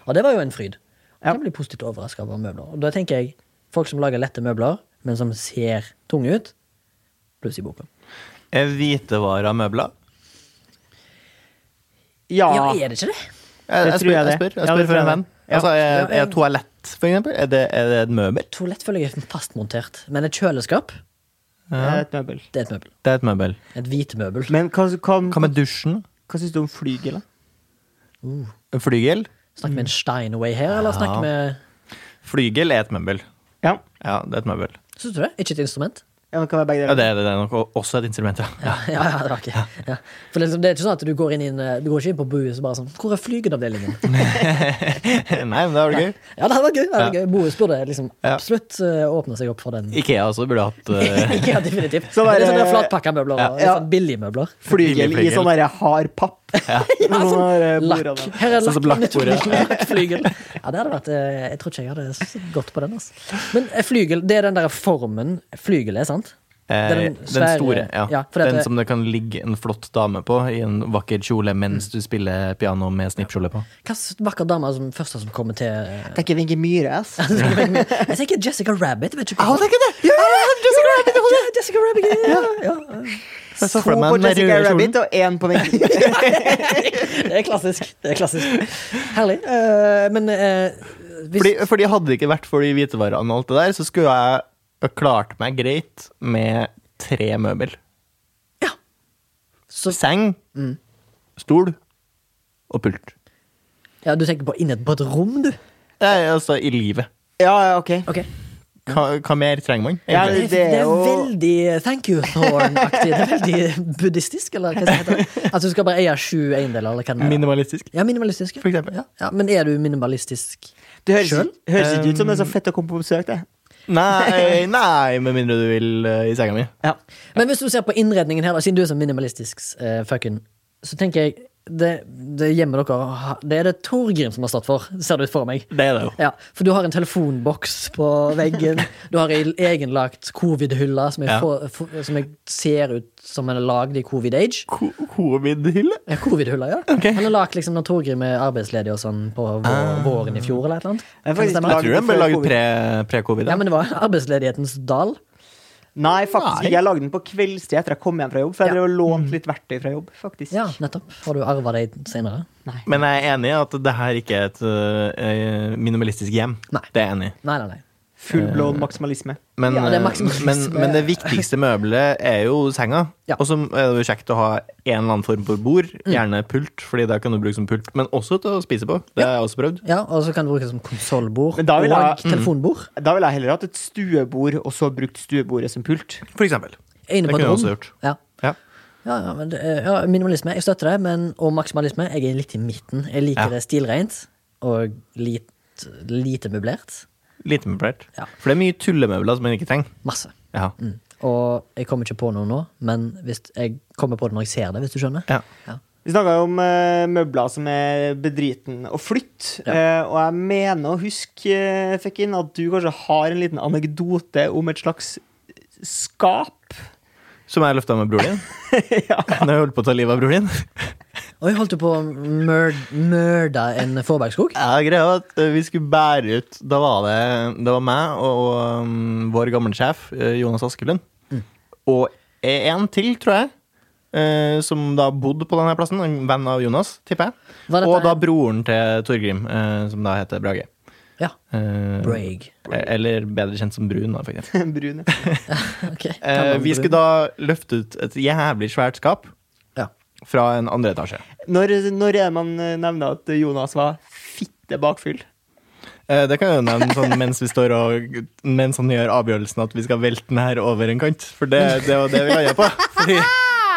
Og det var jo en fryd. Jeg kan blir positivt overraska over møbler. Og da tenker jeg folk som lager lette møbler, men som ser tunge ut, pluss i boka. Er hvitevaremøbler? Ja. Ja, er det ikke det? Jeg, jeg, tror spør, jeg jeg spør, jeg spør for en venn. Altså, er, er toalett, for eksempel, er det, er det et møbel? Toalett føler jeg er fastmontert, men et kjøleskap, Det er et møbel. det er et møbel. Det er et møbel. Et hvitemøbel. Men hva, hva, Hva med dusjen? hva syns du om flygel, da? En Flygel? Snakker vi en Steinway her, eller snakker vi Flygel er et møbel. Ja. Ja, det er et møbel. Syns du det? Ikke et instrument? Ja det kan være begge Ja, deler. det, er- det er nok også et instrument, ja. Ja, ja, ja, det var ikke ja. For det, er liksom- det er ikke sånn at du går inn i eh, Du går ikke inn på Bohus og bare sånn Hvor er flygeavdelingen? Nei, men det var det gøy. Ja, det hadde vært gøy. Det gøy. Bohus burde liksom absolutt eh, åpne seg opp for den. Ikea også burde hatt uh... Ikea, definitivt. Så bare- det er sånne flatpakka møbler Ja. og sånn billige møbler. Flygel i sånn hard papp. Ja. Sånn Lakk. Her er Sånn lakk. lakkbordet. Lakkflygel. Ja, det hadde vært eh, Jeg tror ikke jeg hadde gått på den. Altså. Men eh, flygel, det er den der formen flygel er, sant? Den, Den den, store. Ja. ja, den det- som det kan ligge en flott dame på i en vakker kjole mens du spiller piano med snippkjole på. Hva slags vakker dame som første som kommer til eh, Det er ikke Wenche Myhre, ass. Jeg tenker Jessica Rabbit. Vet ikke Ja, det er ikke det! Ja, Jessica Rabbit! Ja, Jessica Rabbit. Ja, ja. Jeg så To på Jessica. Rabbit og én på meg. Det er klassisk. Det er klassisk. Herlig. Uh, men uh, hvis, Fordi, fordi hadde det ikke vært for de hvitevarene og alt det der, så skulle jeg klart meg greit med tre møbel. så, Seng, stol og pult. ja, Du tenker på inne på et rom, du? Nei, altså i livet. Ja, ja, ok. Ok. Hva, hva mer trenger man? Ja, Det, det er det er jo- veldig thank you, Thorn-aktig. Det er veldig buddhistisk, eller hva det heter. At du skal bare eie sju eiendeler, eller hva det er. Minimalistisk, Ja, minimalistisk. ja. for eksempel. Ja, ja, men er du minimalistisk? Det høres, Selv? høres ikke ut som det er så fett å komme på besøk, det. Nei, nei, med mindre du vil uh, i senga mi. Ja. Men hvis du ser på innredningen her, da, siden du er så minimalistisk, uh, fucken, så tenker jeg det, det hjemmet dere det er det Torgrim som har stått for, ser det ut for meg. Det er det jo. Ja, For du har en telefonboks på veggen. Du har ei egenlagt covid-hylle som, Ja. som jeg ser ut som en er lagd i covid-age. Covid-hylle? Ja, covid-hylla, ja. Han er lagd liksom når Torgrim er arbeidsledig og sånn på vår, Ah. våren i fjor, eller et eller annet. Jeg? Jeg tror den ble laget pre- pre-covid. Pre ja. men det var arbeidsledighetens dal. Nei, faktisk Nei. Jeg lagde den på kveldstid etter jeg kom hjem fra jobb. For jeg Ja. drev og lånte litt verktøy fra jobb, faktisk. Ja, nettopp. Har du arva det senere? Nei. Men jeg er enig i at det her ikke er et uh, minimalistisk hjem. Nei. Det er jeg enig i. Nei, nei, nei. Fullblown maksimalisme. Men, Ja, det eh, maksimalisme. men, men det viktigste møbelet er jo senga. Ja. Og så er det jo kjekt å ha en eller annen form for bord. Mm. Gjerne pult, Fordi det kan du bruke som pult. Men også til å spise på. Det har jeg også prøvd. Ja, Og så kan du bruke det som konsollbord da og jeg- telefonbord. Da ville jeg heller hatt et stuebord, og så brukt stuebordet som pult. For eksempel. Inne Det kunne jeg også gjort. Ja. Ja. Ja, ja, men er- ja, minimalisme, jeg støtter det, men, og maksimalisme, jeg er litt i midten. Jeg liker Ja. det stilrent og lit, lite møblert. Lite møblert. Ja. For det er mye tullemøbler som en ikke trenger. Masse. Ja. Mm. Og jeg kommer ikke på noe nå, men hvis jeg kommer på det når jeg ser det, hvis du skjønner. Ja. Vi snakka jo om eh, møbler som er bedriten å flytte. Ja. eh, og jeg mener å huske, uh, Fekkin, at du kanskje har en liten anekdote om et slags skap. Som jeg løfta med broren din. ja. Når jeg holdt på å ta livet av broren din. Jeg holdt du på å mør mørde en Fåbergskog? Ja, greia var at eh, vi skulle bære ut Da var det, det var meg og, og um, vår gamle sjef, eh, Jonas Askelund. Mm. Og en til, tror jeg. Uh, som da bodde på denne plassen. En venn av Jonas, tipper jeg. Og da broren til Torgrim, uh, som da heter Brage. Ja. Uh, Brage. Eller bedre kjent som Brun, da, faktisk. brun, ja. okay. vi skulle da løfte ut et jævlig svært skap. Fra en andre etasje. Når, når er man eh, nevner at Jonas var fitte bakfyll? Eh, Det kan jeg jo nevne sånn mens vi står og Mens han gjør avgjørelsen at vi skal velte den her over en kant. For det, det var det vi landa på. Fordi,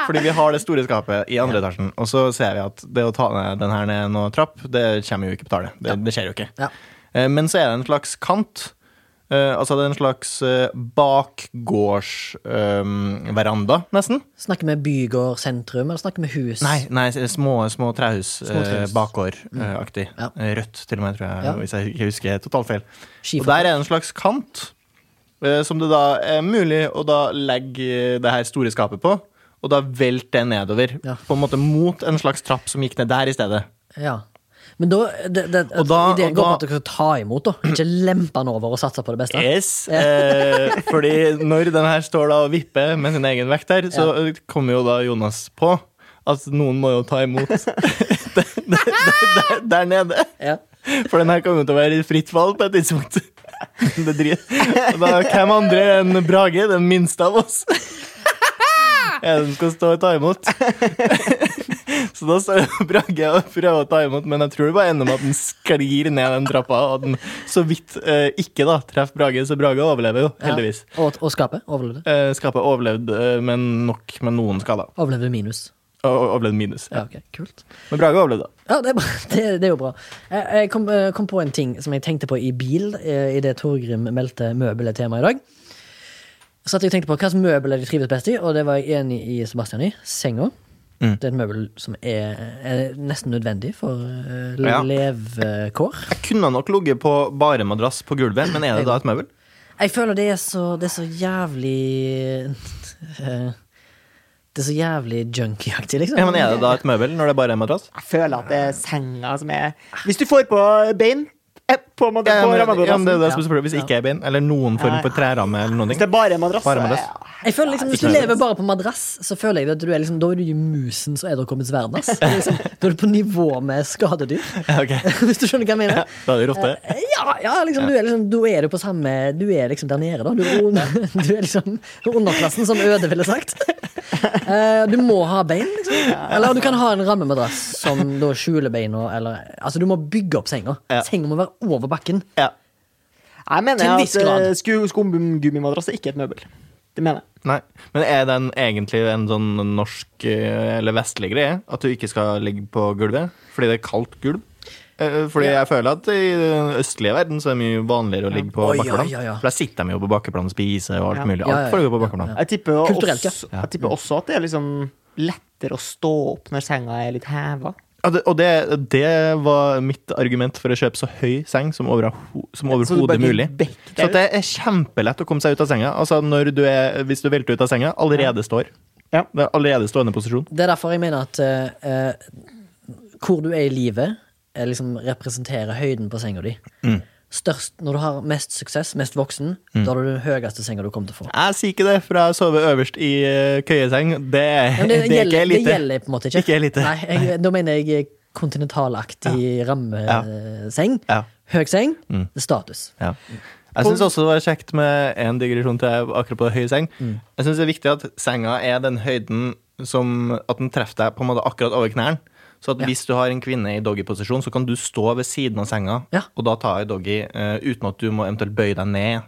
fordi vi har det store skapet i andre etasjen, og så ser vi at det å ta ned den her ned noen trapp, det kommer jo ikke på tale. Det, det skjer jo ikke. Ja. Eh, Men så er det en slags kant. Eh, altså det er en slags uh, bakgårdsveranda, nesten. Snakker vi bygård sentrum, eller snakker vi hus? Nei, nei små, små trehus. Små eh, trehus. Bakgårdaktig. Ja. Eh, Rødt, til og med, tror jeg, Ja. hvis jeg ikke husker totalt feil. Og der er en slags kant eh, som det da er mulig å da legge det her store skapet på. og da velte det nedover. Ja. På en måte mot en slags trapp som gikk ned der i stedet. Ja. Men da, det, det, Og da- ideen går på at dere skal ta imot, da. Ikke lempe den over og satse på det beste. Yes, eh, fordi når den her står da og vipper med sin egen vekt her, så kommer jo da Jonas på at noen må jo ta imot der, der, der, nede. Ja. For den her kommer jo til å være i fritt fall på et tidspunkt. Det drit. Og da, hvem andre enn Brage, den minste av oss, er det som skal stå og ta imot? Så da står Brage og prøver å ta imot, men jeg tror det bare ender med at den sklir ned den trappa, og den så vidt eh, ikke da treffer Brage, så Brage overlever jo, heldigvis. Ja. Og, og skapet overlevde. Eh, skapet overlevde, eh, men nok med noen skader. Overlevde minus. Overlevde minus. Ja, ok, kult. Men Brage overlevde. Ja, det er, bra. Det, det er jo bra. Jeg, jeg kom, eh, kom på en ting som jeg tenkte på i bil I idet Torgrim meldte møbel er tema i dag. Så jeg tenkte på hva slags møbel de trives best i, og det var jeg enig i Sebastian i. Senga. Mm. Det er et møbel som er, er nesten nødvendig for uh, Ja. levekår. Jeg kunne nok ligget på bare madrass på gulvet, men er det da et møbel? Jeg føler det er så, det er så jævlig eh, Det er så jævlig junkie-aktig, liksom. Ja, men Er det da et møbel når det bare er madrass? Jeg føler at det er senga som er Hvis du får på bein eh, på, Ja, på ja, det det. Hvis ikke er bind, eller noen form for treramme eller noen Hvis det er bare madrass, Bare madrass. Jeg føler liksom, Hvis du lever bare på madrass, så føler jeg at du er liksom, da er du i musen som edderkoppens verden. ass. Liksom, da er du på nivå med skadedyr. Ja, ok. Hvis du skjønner hva jeg mener? Da er du rotte. Ja, ja liksom, du er liksom Du er på samme Du er liksom der nede, da. Du er, du er liksom underklassen, som Øde ville sagt. Eh, du må ha bein, liksom. Eller du kan ha en rammemadrass som da skjuler beina, eller Altså, du må bygge opp senga. Ja. Senga må være over bakken. Ja. Jeg mener Til en at viss grad. eh, sku- skumgummimadrass er ikke et møbel. Det mener jeg. Nei. Men er den egentlig en sånn norsk eh, eller vestlig greie? At du ikke skal ligge på gulvet fordi det er kaldt gulv? Eh, Fordi Ja. jeg føler at i den østlige verden så er det mye vanligere å ligge på Oi, bakkeplan. ja, ja. For der sitter de jo på bakkeplan og spiser og alt Ja. mulig. Ja, ja, Alt ja. foregår på bakkeplan. Jeg tipper, også, ja. jeg tipper også at det er liksom lettere å stå opp når senga er litt heva. Ja, det, og det, det var mitt argument for å kjøpe så høy seng som, over, som overhodet mulig. Så det er kjempelett å komme seg ut av senga. Altså når du er, Hvis du velter ut av senga, allerede står. Ja. Det er allerede stående posisjon. Det er derfor jeg mener at uh, eh, hvor du er i livet, liksom representerer høyden på senga di. Mm. Størst, når du har mest suksess, mest voksen, da har du den høyeste senga du kommer til å få. Jeg sier ikke det, for jeg sover øverst i eh, køyeseng. Det, Men det, det er ikke gjelder, det gjelder på en måte ikke. Ikke elite. Nei, jeg, da mener jeg kontinentalaktig rammeseng. Ja. Høy seng. Mm. Status. Ja. Jeg syns også det var kjekt med en digresjon til akkurat på høy seng. Mm. Jeg syns det er viktig at senga er den høyden som At den treffer deg på en måte akkurat over knærne. Så at Ja. hvis du har en kvinne i doggyposisjon, så kan du stå ved siden av senga Ja. og da ta i doggy uh, uten at du må eventuelt bøye deg ned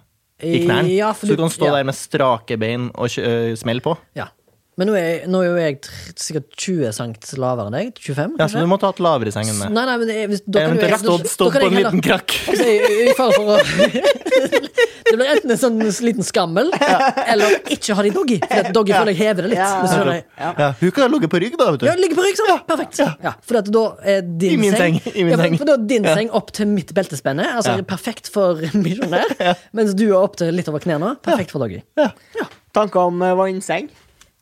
i knærne. Ja, så du kan stå der med strake bein og uh, smelle på. Ja. Men nå er, jeg- nå er jo jeg sikkert 20 cm lavere enn deg. 25, Ja, så du måtte hatt lavere seng enn meg. Nei, nei, men det hvis, da kan du Eventuelt stått, stått på en liten krakk. Altså, i, i for å Det blir enten en sånn liten skammel, eller ikke ha det i doggy. For at doggy føler jeg hever det litt. Ja. ja. du. Ja, hun kan ligge på rygg, da. vet du. Ja, ligge på rygg, sånn. Perfekt. Ja. For at da er din I min seng, seng, i min ja, for, seng. for da er din Ja. seng opp til mitt beltespenne. Altså Ja. perfekt for misjonær. Mens du er opp til litt over knærne. Perfekt for doggy. Ja. Tanker om eh, vannseng?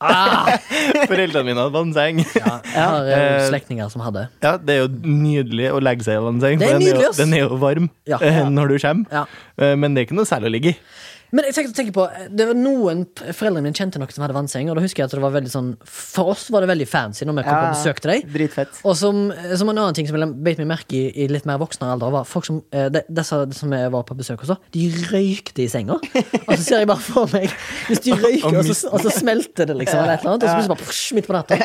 Ah, Foreldrene mine hadde vannseng. ja, jeg har jo Eh, slektninger som hadde. Ja, det er jo nydelig å legge seg i vannseng. Det for den, er jo, den er jo varm Ja. ja. når du kommer. Ja. Eh, Men det er ikke noe særlig å ligge i. Men jeg tenkte, tenker på, det var noen foreldrene mine kjente noen som hadde vannseng, og da husker jeg at det var veldig sånn For oss var det veldig fancy når vi kom på besøk til deg. Dritfett. Og som, som en annen ting som jeg beit meg merke i i litt mer voksen alder, var folk som eh, de, disse som jeg var på besøk hos, de røykte i senga. Og så ser jeg bare for meg Hvis de røyker, og så, og så smelter det, liksom, eller et eller annet, og så plutselig bare psh, midt på natta.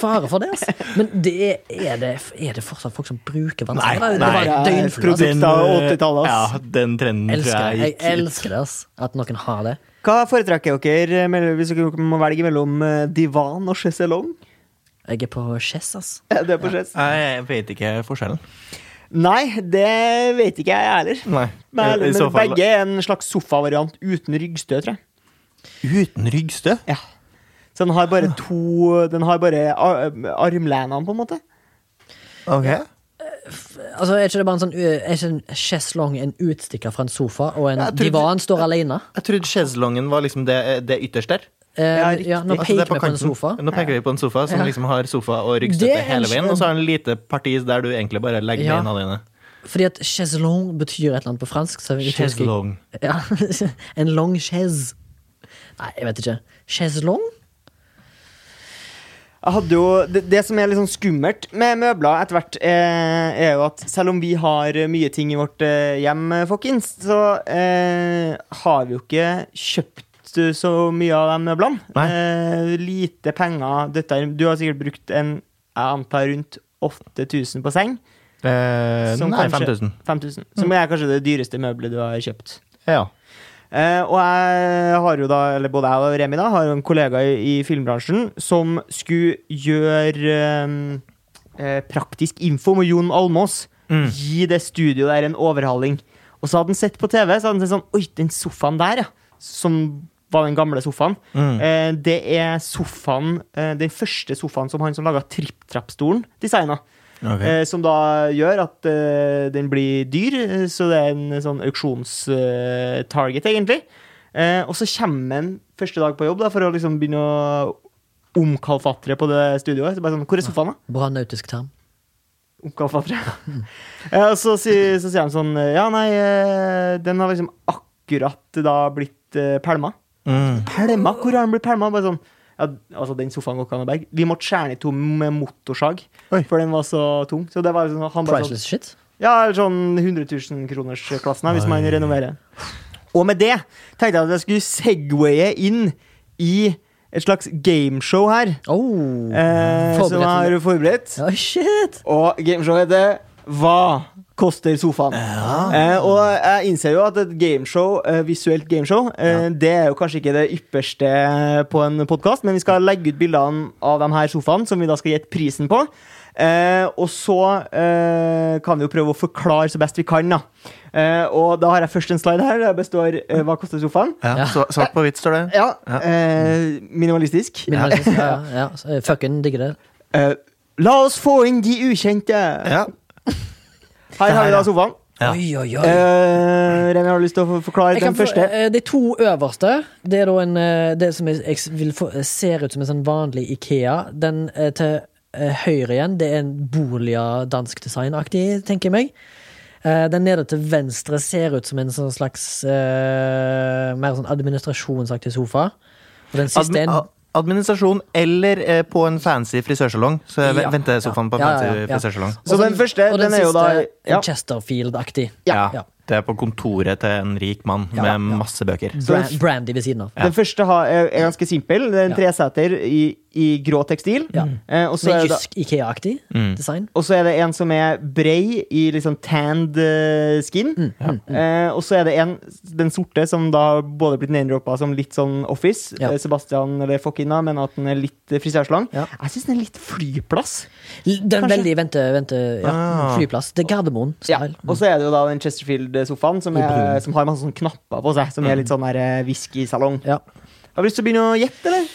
Fare for det, altså. Men det er, er, det, er det fortsatt folk som bruker vannseng? Nei, nei. Det var døgnflue. Altså. Av 80-tallet. Ja, den trenden tror Elsker, jeg jeg gikk ut. elsker det, ass. At noen har det. Hva foretrekker dere eh, hvis dere må velge mellom eh, divan og sjeselong? Jeg er på chess, ass. Ja, du er på sjess. Jeg vet ikke forskjellen. Nei, det vet ikke jeg heller. Nei. Men, I så men fall begge er en slags sofavariant uten ryggstø, tror jeg. uten ryggstø. Ja. Så den har bare to Den har bare ar armlenene, på en måte. Ok. Altså, Er ikke det bare en sånn Er ikke en sjeslong en utstikker fra en sofa, og en trodde- divan står alene? Jeg trodde sjeslongen var liksom det, det ytterste der. Eh, Ja, ja, nå Altså, peker altså, vi på en sofa. Nå peker vi på en sofa som Ja. liksom har sofa og ryggstøtte hele veien, og så har den lite parti der du egentlig bare legger Ja. beina dine. Fordi at chaiselong betyr et eller annet på fransk. Chaiselong. Ja, en long chaise. Nei, jeg vet ikke. Chaiselong? Jeg hadde jo, det, det som er litt sånn skummelt med møbler etter hvert, eh, er jo at selv om vi har mye ting i vårt eh, hjem, folkens, så eh, har vi jo ikke kjøpt så mye av de møblene. Eh, lite penger. Dette, du har sikkert brukt en, jeg antar, rundt 8000 på seng. Eh, nei, 5000. 5000. Som er kanskje det dyreste møbelet du har kjøpt. Ja. Eh, og jeg har jo da, eller både jeg og Remi da, har jo en kollega i, i filmbransjen som skulle gjøre eh, eh, praktisk info med Jon Almås. Mm. Gi det studioet der en overhaling. Og så hadde han sett på TV, så hadde han sett sånn Oi, den sofaen der, ja. Som var den gamle sofaen. Mm. Eh, det er sofaen, eh, den første sofaen som han som laga Tripp-trapp-stolen, designa. Ok. Eh, som da gjør at eh, den blir dyr, eh, så det er en sånn auksjonstarget, egentlig. Eh, og så kommer han første dag på jobb da, for å liksom begynne å omkalfatre på det studioet. Så bare sånn, Hvor er sofaen, da? Bra nautisk term. Omkalfatre. eh, og så, sier- så sier han sånn Ja, nei, eh, den har liksom akkurat da blitt eh, pælma. Mm. Pælma? Hvor har den blitt pælma? Bare sånn ja, altså Den sofaen går ikke an å berge. Vi måtte skjære den i to med motorsag, Oi. for den var så tung. Så det var liksom, han bare sånn, Priceless shit. ja, eller sånn 100 000 kroners klassen hvis man renoverer. Og med det tenkte jeg at jeg skulle segwaye inn i et slags gameshow her. Oh. Eh, som jeg har forberedt. Oh, shit! Og gameshowet heter Hva koster sofaen? Eh, og jeg innser jo at et gameshow, eh, visuelt gameshow, eh, det er jo kanskje ikke det ypperste på en podkast, men vi skal legge ut bildene av de her sofaene, som vi da skal gjette prisen på. Eh, og så eh, kan vi jo prøve å forklare så best vi kan, da. Eh, og da har jeg først en slide her. Det består eh, Hva koster sofaen? Ja, Ja. Svart på hvitt står det. Ja. Ja. Eh, minimalistisk. Minimalistisk. Ja, ja, ja. Fucken digger det. Eh, la oss få inn de ukjente! Ja. Her har vi da sofaen. Ja. Oi, oi, oi. Eh, Remi, har du lyst til å forklare Jeg den kan få- første? eh, De to øverste, det er da en eh, Det som jeg, jeg vil få, ser ut som en sånn vanlig Ikea. Den eh, til eh, høyre igjen, det er en Bolia dansk designaktig, tenker jeg meg. Eh, Den nede til venstre ser ut som en sånn slags eh, mer sånn administrasjonsaktig sofa. Og den siste er Admi en administrasjon eller eh, på en fancy frisørsalong. Så jeg Ja. venter sofaen på en Ja, ja, fancy ja. frisørsalong. Så den første, og den er jo da ja. Chesterfield-aktig. Ja. Ja. Det er på kontoret til en rik mann Ja, med ja. masse bøker. Bra brandy ved siden av. Den første er, ganske simpel. Det er en Ja. treseter i, i grå tekstil. Ja. Eh, og, så er det, Ikea-aktig Mm. design. og så er det en som er brei i liksom tanned eh, skin. Mm. Eh, og så er det en, den sorte, som da både blitt name-droppa som litt sånn office. Ja. Eh, Sebastian eller Fokina mener at den er litt eh, frisørslang. Ja. Jeg syns den er litt flyplass. Den er veldig vente, vente ja, Ah. flyplass. Det er Ja. Gardermoen-style. Og så er det jo da den Chesterfield-sofaen, som, er- som har masse sånn knapper på seg. Som er litt sånn eh, whiskysalong. Ja. Har du lyst til å begynne å gjette, eller?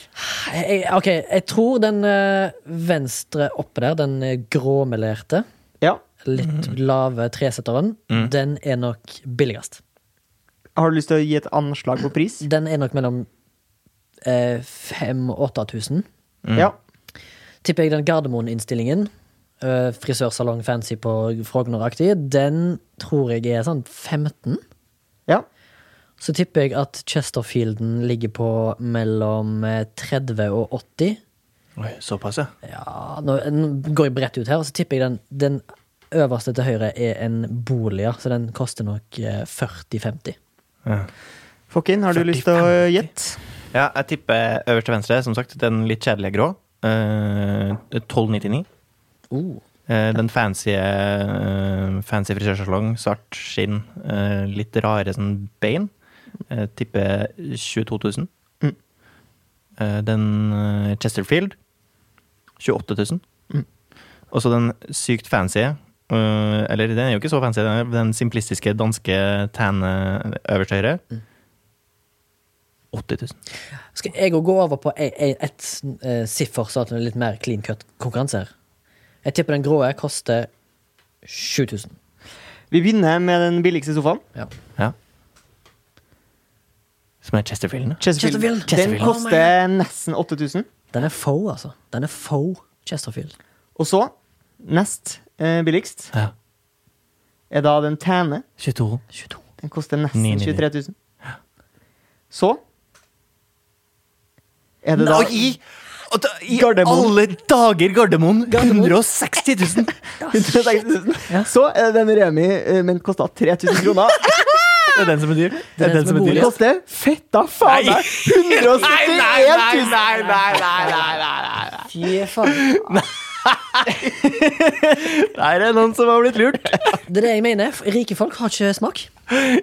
Jeg, ok, jeg tror den eh, venstre oppe der, den eh, gråmelerte, Ja. litt lave tresetteren, Mm. den er nok billigst. Har du lyst til å gi et anslag på pris? Den er nok mellom eh, 5000 og 8000. Mm. Ja. Tipper jeg den Gardermoen-innstillingen, eh, frisørsalong fancy på Frogner-aktig, den tror jeg er sånn 15. Så tipper jeg at Chesterfielden ligger på mellom eh, 30 og 80. Oi, såpass, ja. Ja, nå, nå går jeg bredt ut her, og så tipper jeg den, den øverste til høyre er en boliger, så den koster nok eh, 40-50. ja. Fokkin, har du lyst til å gjette? Ja, jeg tipper øverst til venstre, som sagt, den litt kjedelige grå. Uh, 1299. Uh. Eh, den fancy, eh, fancy frisørsalong, svart skinn, eh, litt rare sånn bein. Eh, tipper 22 000. Mm. Eh, den eh, Chesterfield 28 000. Mm. Og så den sykt fancy, eh, eller den er jo ikke så fancy, den, den simplistiske danske tanne eh, øverst høyre. Mm. 80 000. Skal jeg gå over på ett et eh, siffer, så at det er litt mer clean cut konkurranse her? Jeg tipper den grå koster 7000. Vi begynner med den billigste sofaen. Ja. Ja. Som er Chesterfielden. Chesterfield. Chesterfield. Den koster nesten 8000. Den er faux, altså. Den er faux Chesterfield. Og så, nest eh, billigst, Ja. er da den Tane. 22. 22. Den koster nesten 999. 23 000. Så er det da Og i, og da, I Gardermoen. alle dager Gardermoen! Gardermoen. 160 000! 160 000. Ja. Så er det den Remi, eh, men kosta 3000 kroner. Det er den som er dyr. Det er den som er ja. koster fetta faen meg 171 000! nei, nei, nei, Fy faen. Der er noen som har blitt lurt. Det er det jeg mener. Rike folk har ikke smak.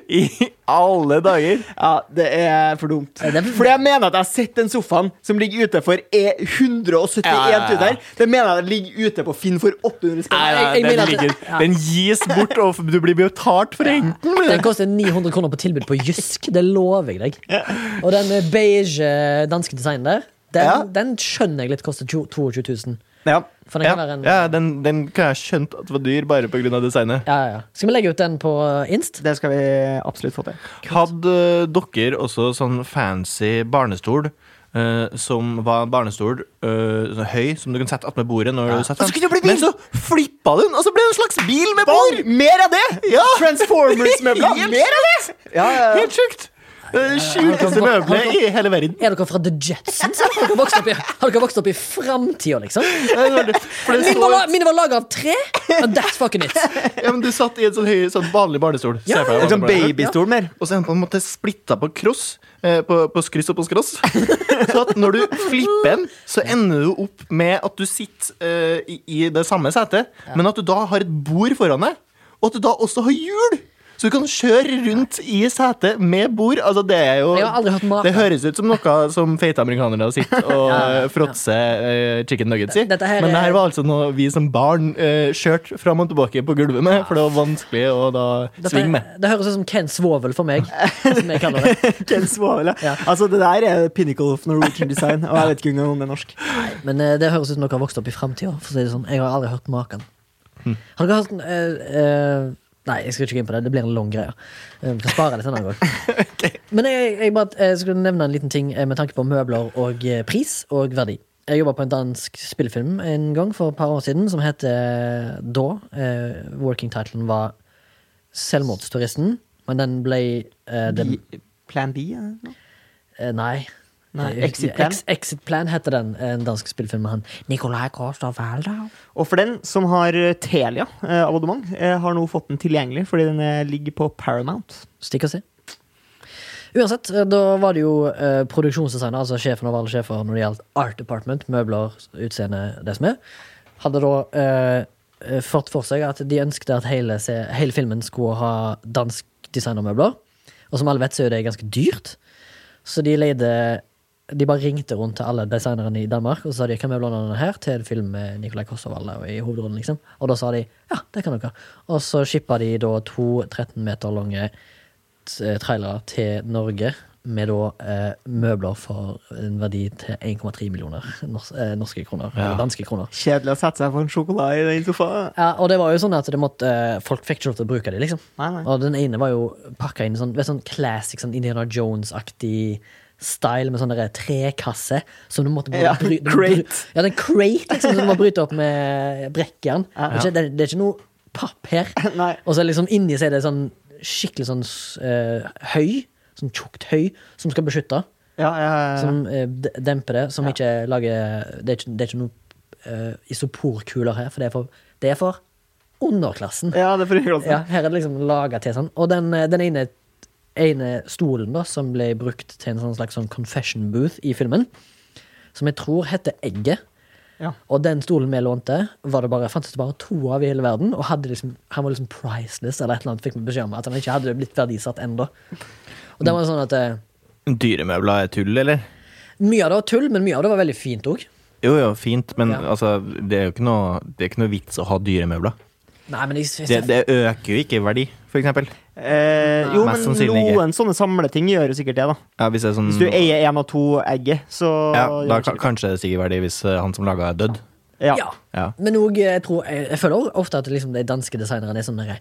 I alle dager. Ja, det er for dumt. Det er- Fordi jeg mener at jeg har sett den sofaen som ligger ute for e 171 Ja, ja, ja. 000. Det mener jeg ligger ute på Finn for 800 Nei, spenn. nei, jeg den, mener at- ligger, ja. den gis bort, og du blir betalt for den. Den koster 900 kroner på tilbud på Jysk. Det lover jeg deg. Og den eh, beige eh, danske designen der, den, Ja. den skjønner jeg litt koster 22 000. Ja. For den Ja, kan være en ja den, den kan jeg skjønt at var dyr bare pga. designet. Ja, ja, ja. Skal vi legge ut den på Inst? Det skal vi absolutt få til. Hadde dere også sånn fancy barnestol? Uh, som var en barnestol uh, høy, som du kan sette attmed bordet. Når du setter den. så kunne det bli bil! Men så flippa den, og så ble det en slags bil med bord! Mer av det! Ja. Transformers-møbler! Mer av det! Ja, ja, ja. Helt sjukt! Det er sjukeste møbelet i hele verden. Er dere fra The Jetsons? Har dere vokst opp i, har vokst opp i framtida, liksom? For Mine var, min var laga av tre, and that's fucking it. ja, men du satt i en sånn høy, sånn vanlig barnestol. Ja, deg En sånn babystol mer. Og så er den på en måte splitta på cross. Eh, på, på skryss og på skross. Så at når du flipper den, så ender du opp med at du sitter uh, i, i det samme setet, men at du da har et bord foran deg, og at du da også har hjul! Så du kan kjøre rundt i setet med bord. Altså, det er jo. Det høres ut som noe som feite amerikanere sitter og Ja, ja, ja. fråtser eh, chicken nuggets i. Men det er- her var altså noe vi som barn uh, kjørte fram og tilbake på gulvet med, for det var vanskelig å da svinge med. det høres ut som Ken Svovel for meg, som jeg kaller det. Ken Svovel, ja. Altså, det der er pinnacle of Norwegian design. Og jeg vet ikke engang om det er norsk. Men uh, det høres ut som dere har vokst opp i framtida. Si sånn. Jeg har aldri hørt maken. Hm. Har dere hørt eh, eh, Nei, jeg skal ikke gå inn på det. Det blir en lang greie. Eh, Vi kan spare det til en annen gang. Men jeg, jeg bare jeg skulle nevne en liten ting eh, med tanke på møbler og eh, pris og verdi. Jeg jobba på en dansk spillefilm en gang for et par år siden som het eh, Da. Eh, working titlen var 'Selvmordsturisten', men den ble eh, den, Plan B? eh, Nei. Nei, Eh, Exit Plan? Ex- Exit Plan heter den. En dansk spillefilm med han Nicolai Kårstad. Og for den som har Telia-abonnement, har nå fått den tilgjengelig fordi den eh, ligger på Paramount. Stikk og se. Uansett, eh, da var det jo eh, produksjonsdesigner, altså sjefen over alle sjefer når det gjaldt Art Department, møbler, utseende, det som er, hadde da eh, eh, fått for seg at de ønsket at hele, se, hele filmen skulle ha dansk designermøbler. Og som alle vet, så er det ganske dyrt. Så de leide De bare ringte rundt til alle designerne i Danmark og så sa de, kan vi låne denne her til en film med Nicolai Kosovald i hovedrollen. liksom Og da sa de ja, det kan dere. Og så shippa de da to 13 meter lange trailere til Norge med da eh, møbler for en verdi til 1,3 millioner nors eh, norske kroner. Ja. Eller danske kroner. Kjedelig å sette seg på en sjokolade i den sofaen. Ja, og det var jo sånn at det måtte, eh, folk fikk ikke lov til å bruke dem, liksom. Nei, nei. Og den ene var jo pakka inn i sånn, sånn classic sånn Indiana Jones-aktig style med sånne trekasser trekasse som du måtte Ja, bry- crate. bry- Ja, det er en crate liksom, som du må bryte opp med brekkjern. Ja. Det, det, er- det er ikke noe papp her. Og så liksom inni seg er det sånn skikkelig sånn uh, høy, sånn tjukt høy, som skal beskytte. Som uh, demper det, som ikke lager Det er ikke, det er ikke noe uh, isoporkuler her, for det er for, det er for underklassen. ja, det er for underklassen. Ja, her er det liksom laga til sånn. Og den, eh, den ene, ene stolen da, som ble brukt til en sånn slags sånn confession booth i filmen, som jeg tror heter Egget. Ja. Og den stolen vi lånte, var det bare, fantes det bare to av i hele verden. Og hadde liksom, han var liksom priceless, eller et eller annet, fikk vi beskjed om at han ikke hadde blitt verdisatt ennå. Og det var sånn at eh, Dyremøbler er tull, eller? Mye av det var tull, men mye av det var veldig fint òg. Jo, jo, fint, men Ja. altså, det er jo ikke noe, det er ikke noe vits å ha dyremøbler. Nei, men jeg, Det, det øker jo ikke i verdi, for eksempel. Eh, jo, men noen ikke. sånne samleting gjør jo sikkert det, da. Ja, hvis, det er sånn, Hvis du eier én av to egget, så ja, da kanskje det stiger i verdi hvis eh, han som laga, er dødd. Ja. Ja. Ja. Men òg, jeg, tror, jeg, jeg føler ofte at liksom de danske designerne er sånn derre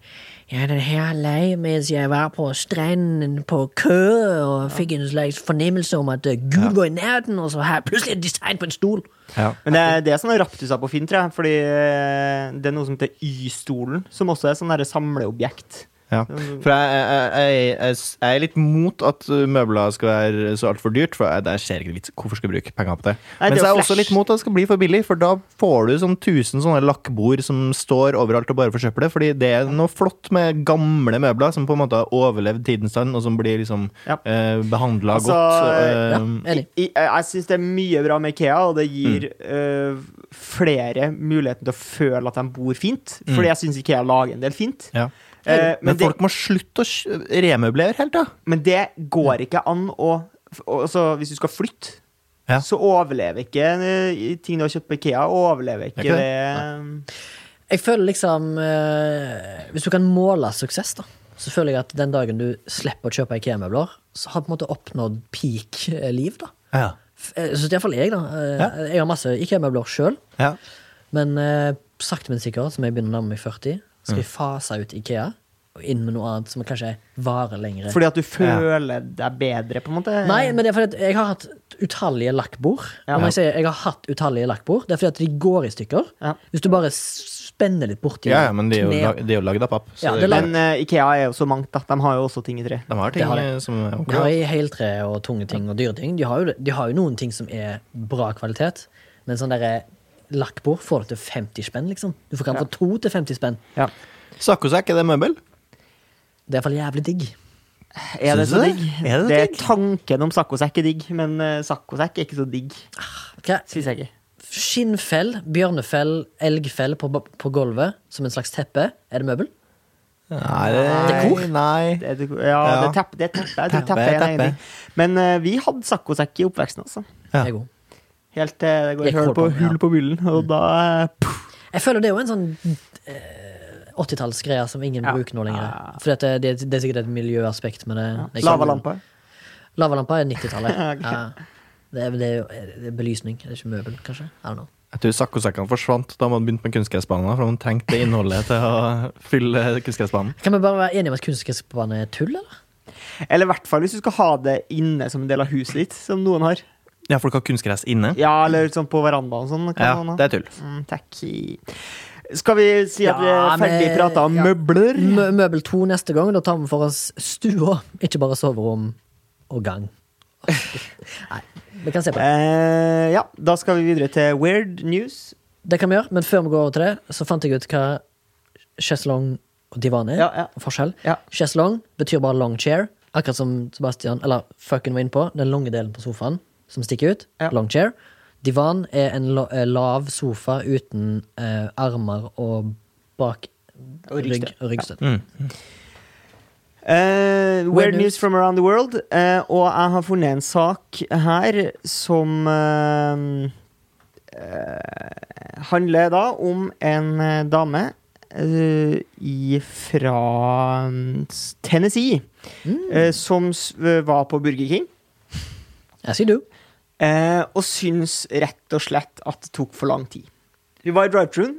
Ja, den her lei mens jeg var på stranden på kø og fikk en slags fornemmelse om at eh, Gud var i nærheten, og så har jeg plutselig et design på en stol. Ja. Men det, er- det er sånn raptusa på Finn, tror jeg. Fordi eh, det er noe som heter Y-stolen, som også er sånn samleobjekt. Ja. For jeg, jeg, jeg, jeg, jeg er litt mot at uh, møbler skal være så altfor dyrt. For jeg, jeg ser ikke vits. Hvorfor skal jeg bruke penger på det? Nei, Men det er så jeg også litt mot at det skal bli for billig, for da får du sånn 1000 sånne lakkbord som står overalt og bare forsøpler. Fordi det er noe flott med gamle møbler som på en måte har overlevd tidens tann, og som blir liksom Ja. eh, behandla Altså, godt. Ja, eh, ja, jeg jeg syns det er mye bra med Ikea, og det gir Mm. eh, flere muligheten til å føle at de bor fint. Mm. Fordi jeg syns Ikea lager en del fint. ja. Eh, Men, men, det, folk må slutte å remøblere helt, da. men det går ikke an å altså, Hvis du skal flytte, Ja. så overlever ikke eh, ting du har kjøpt på Ikea. Overlever ikke Ikke det. Jeg føler liksom eh, Hvis du kan måle suksess, da, så føler jeg at den dagen du slipper å kjøpe IKEA-møbler, så har du på en måte oppnådd peak eh, liv, da. Ja. Eh, Så iallfall jeg, da. Eh, Ja. Jeg har masse IKEA-møbler sjøl, Ja. men eh, sakte, men sikkert, som jeg begynner å nærme meg 40, Mm. Skal vi fase ut IKEA og inn med noe annet som kanskje varer lenger. Fordi at du føler deg bedre, på en måte? Nei, men det er fordi at jeg har hatt utallige lakkbord. Ja. Når jeg sier jeg har hatt utallige lakkbord, det er fordi at de går i stykker. Ja. Hvis du bare spenner litt borti ja, ja, men de er jo, lag, de er jo lagd av papp. Så Ja, er. Men uh, Ikea er jo så mangt, da. De har jo også ting i tre. de har ting Det har de. eh, som er De har i heltre og tunge ting og dyre ting. De har, jo, de har jo noen ting som er bra kvalitet, men sånn derre lakkbord får du til 50 spenn, liksom. Du kan Ja. få to til 50 spenn. Ja. Saccosekk, er det møbel? Det er iallfall jævlig digg. Er det så digg? Er det det er digg? tanken om saccosekk er digg, men uh, saccosekk er ikke så digg. Okay. Syns jeg ikke. Skinnfell, bjørnefell, elgfell på, på gulvet som en slags teppe. Er det møbel? Nei, det, Dekor? Nei. Det er, ja, Ja. det er teppe. Det er teppe. Teppe, teppe er teppe. Men uh, vi hadde saccosekk i oppveksten, altså. Ja. Det er god. Helt til det går Gikk hull på, på ja. hull på byllen, og da eh, puff. Jeg føler det er jo en sånn eh, 80-tallsgreie som ingen Ja. bruker nå lenger. Ja. For det, det, det er sikkert et miljøaspekt med det. det er ikke- Lavalampe. Lavalampa er 90-tallet. Ok. ja. det, er, det, er jo det er belysning. Det er ikke møbel, kanskje. I don't know. Jeg tror saccosekkene forsvant da man begynte med kunstgressbanen. For man trengte det innholdet til å fylle kunstgressbanen. Kan vi bare være enige om at kunstgressbane er tull, eller? Eller i hvert fall hvis du skal ha det inne som en del av huset ditt, som noen har. Ja, folk har kunstgress inne. Ja, eller sånn på verandaen og sånn. Ja, det er tull. Mm, takk. Skal vi si at vi er ferdig prata om ja. møbler? Mø møbel to neste gang. Da tar vi for oss stua, ikke bare soverom og gang. Nei, vi kan se på det. Eh, ja, da skal vi videre til weird news. Det kan vi gjøre, men før vi går over til det, så fant jeg ut hva cheslong og divan er. Ja, ja. Forskjell. Ja. Chaiselong betyr bare long chair, akkurat som Sebastian, eller fucken var inne på. Den lange delen på sofaen som stikker ut. Ja. Long chair. Divan er en la eh, lav sofa uten eh, armer og bak Og rygg ryggstøt. og ryggstøt. Mm. Uh, weird news from around the world. Uh, og jeg har funnet en sak her som uh, eh, handler da om en dame i, fra mm, Tennessee eh, som var på Burger King. As you do. Eh, og syns rett og slett at det tok for lang tid. Vi var i drive-truen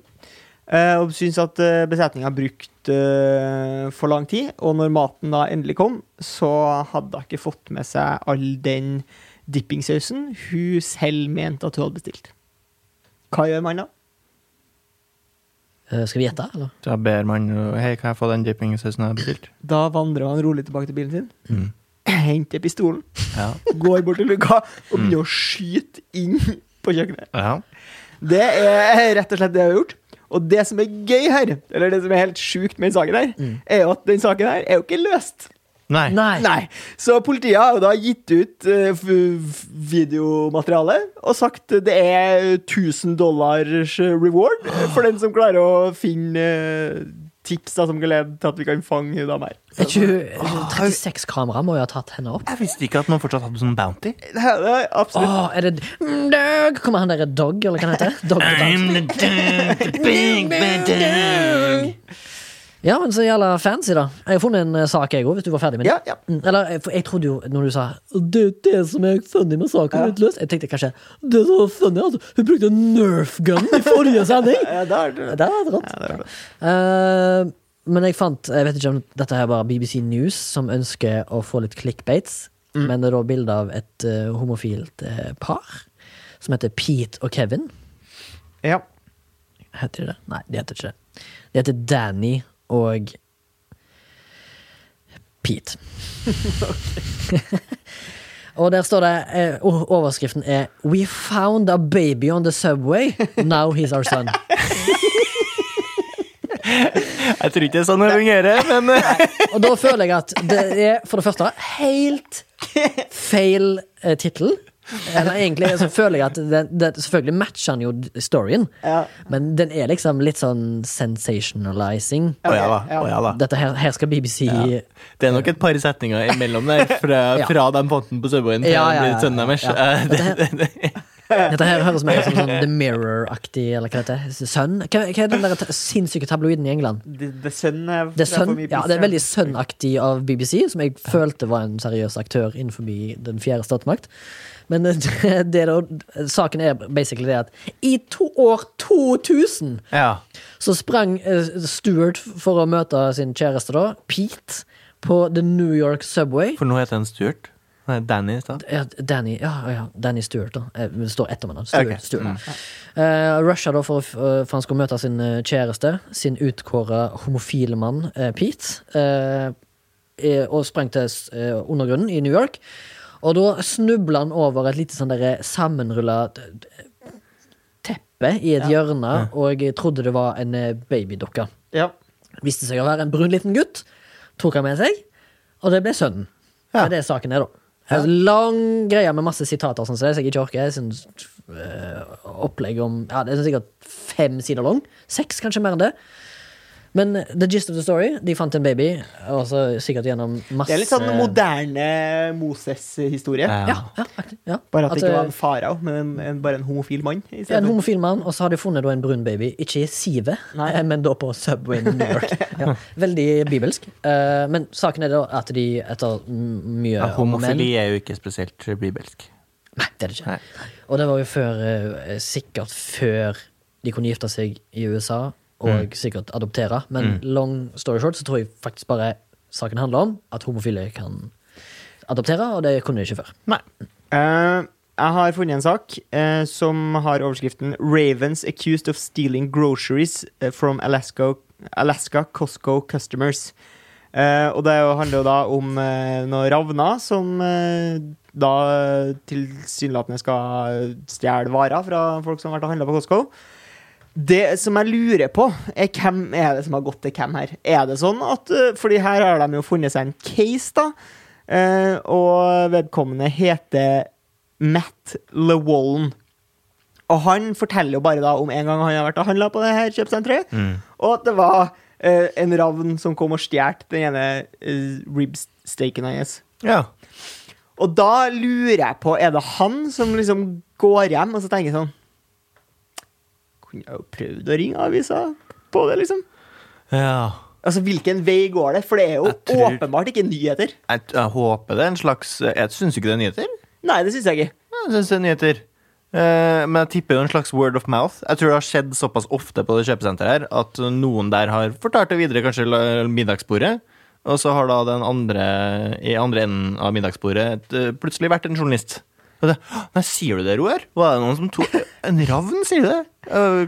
eh, og syns at eh, besetninga brukte eh, for lang tid. Og når maten da endelig kom, så hadde hun ikke fått med seg all den dippingsausen hun selv mente at hun hadde bestilt. Hva gjør man da? Eh, skal vi gjette, eller? Da ber man Hei, kan jeg få den dippingsausen jeg har bestilt? Da vandrer han rolig tilbake til bilen sin, Mm. Henter pistolen, Ja. går bort til luka og begynner å skyte inn på kjøkkenet. ja. Det er rett og slett det jeg har gjort. Og det som er gøy her, eller det som er helt sjukt med den saken her, Mm. er jo at den saken her er jo ikke løst. Nei. Nei. Nei. Så politiet har jo da gitt ut uh, f- f- videomateriale og sagt det er 1000 dollars reward for den som klarer å finne eh, tips da, som kan lede til at vi kan fange hun av meg. Er ikke- er ikke 36 kamera må jo ha tatt henne opp. Jeg visste ikke at man fortsatt hadde sånn bounty. Nei, nei, absolutt. Åh, er det Mm, Dog! Kommer han derre Dog, eller hva heter det? Dog the dog. the dog, the big bad dog. Ja, men så jævla fancy, da. Jeg har funnet en eh, sak, jeg òg, hvis du var ferdig med den. Ja, ja. Mm, Eller, for jeg trodde jo, når du sa Det er det som er funny med saken, Ja. utløst Jeg tenkte kanskje Det som var funny, altså, hun brukte Nerf gun i forrige sending! Ja, det er det Det er rått. Ja, det er. Eh, men jeg fant Jeg vet ikke om dette her var BBC News som ønsker å få litt clickbates. Mm. Men det er da bilde av et uh, homofilt uh, par som heter Pete og Kevin. Ja. Heter de det? Nei, de heter ikke det. De heter Danny og Pete. og der står det eh, Overskriften er We found a baby on the subway. Now he's our son. Jeg tror ikke det er sånn det fungerer, men eh, Og da føler jeg at det er for det første helt feil eh, tittel. Eller egentlig så føler jeg at den, den, Selvfølgelig matcher han jo storyen, Ja. men den er liksom litt sånn sensationalizing. Å ja da. Ja. Ja da. Dette her, her skal BBC Ja. Det er nok et par setninger imellom der fra, Ja. fra den fonten på Subwayen til Ja, ja, ja, ja. Eh, Dette her- høres mer ut som sånn The Mirror-aktig, eller hva det heter. Sun? Hva, hva er den der ta- sinnssyke tabloiden i England? The, the Sun er Det er Sun? Ja, det er veldig Sun-aktig av BBC, som jeg følte var en seriøs aktør innenfor den fjerde statsmakt. Men det, det da, saken er basically det at i to år 2000 Ja. så sprang eh, Stuart for å møte sin kjæreste, da, Pete, på The New York Subway. For nå heter han Stuart. Nei, Danny i stad. Ja, Danny, ja, ja, Danny Stewart, da. Eh, Det står etter med han. Stewart. Ok. Stewart. Eh, Russia da for, uh, for han skulle møte sin kjæreste, sin utkåra homofile mann uh, Pete, eh, eh, og sprang til eh, undergrunnen i New York. Og da snubla han over et lite sånn sammenrulla teppe i et hjørne, og jeg trodde det var en babydokke. Ja. Viste seg å være en brun liten gutt. Tok han med seg, og det ble sønnen. Det er det saken er, da. En lang greie med masse sitater, sånn, så jeg ikke orker. Synes, øh, opplegg om Ja, det er sikkert fem sider lang. Seks, kanskje mer enn det. Men the gist of the story, de fant en baby, Også sikkert gjennom masse Det er litt sånn moderne Moses-historie. Ja, ja, ja. Bare at det ikke var øh, en farao, men en, en, bare en homofil mann. Ja, en homofil mann, og så har de funnet da en brun baby. Ikke i sivet, eh, men da på Subway i New York. Ja, veldig bibelsk. Eh, men saken er da at de etter mye Ja, homofili er jo ikke spesielt bibelsk. Nei, det er det ikke. Nei. Og det var jo før, eh, sikkert før de kunne gifte seg i USA, og Mm. sikkert adoptere. Men long story short så tror jeg faktisk bare saken handler om at homofile kan adoptere, og det kunne de ikke før. Nei. Uh, jeg har funnet en sak uh, som har overskriften 'Ravens accused of stealing groceries eh, from Alaska, Alaska Costco customers'. Uh, og det er handler jo da om noen ravner som da tilsynelatende skal stjele varer fra folk som har vært og handla på Costco. Det som jeg lurer på, er hvem er det som har gått til hvem her. Er det sånn at eh, Fordi her har de jo funnet seg en case, da. eh, og vedkommende heter Matt LeWallen. Og han forteller jo bare da om en gang han har vært og handla på det her kjøpesenteret, Mm. og at det var eh, en ravn som kom og stjal den ene ribsteken hans. Ja. Og da lurer jeg på, er det han som liksom går hjem og så tenker sånn Kunne jeg jo prøvd å ringe avisa på det, liksom? ja. Altså, hvilken vei går det? For det er jo tror- åpenbart ikke nyheter. Jeg, jeg håper det er en slags Jeg syns ikke det er nyheter. Nei, det syns jeg ikke. Jeg synes det er nyheter. Eh, men jeg tipper jo en slags word of mouth. Jeg tror det har skjedd såpass ofte på det kjøpesenteret her at noen der har fortalt det videre, kanskje middagsbordet. Og så har da den andre i andre enden av middagsbordet eh, plutselig vært en journalist. Og det, Nei, sier du det, Roar? Var det noen som tok En ravn, sier du det?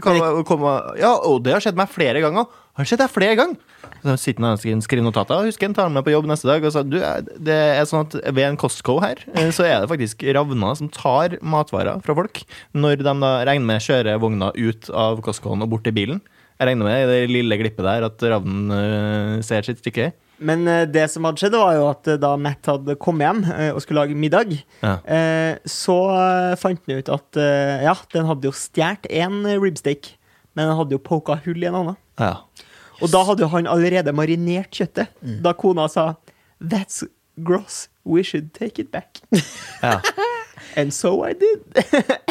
Kan, komme, ja, og det har skjedd meg flere ganger. Har skjedd deg flere ganger. Så sitter han og skriver notater. Husker han tar med på jobb neste dag og sa du, det er sånn at ved en Costco her, eh, så er det faktisk ravner som tar matvarer fra folk når de da regner med kjører vogna ut av Costcoen og bort til bilen. Jeg regner med i det lille glippet der at ravnen eh, ser sitt stykke. Men eh, det som hadde skjedd, var jo at eh, da Matt hadde kommet hjem eh, og skulle lage middag, Ja. eh, så fant han ut at ja, den hadde jo stjålet én ribsteak, men den hadde jo poka hull i en annen. Ja. Og da hadde jo han allerede marinert kjøttet. Mm. Da kona sa 'That's gross. We should take it back'. Ja. And so I did.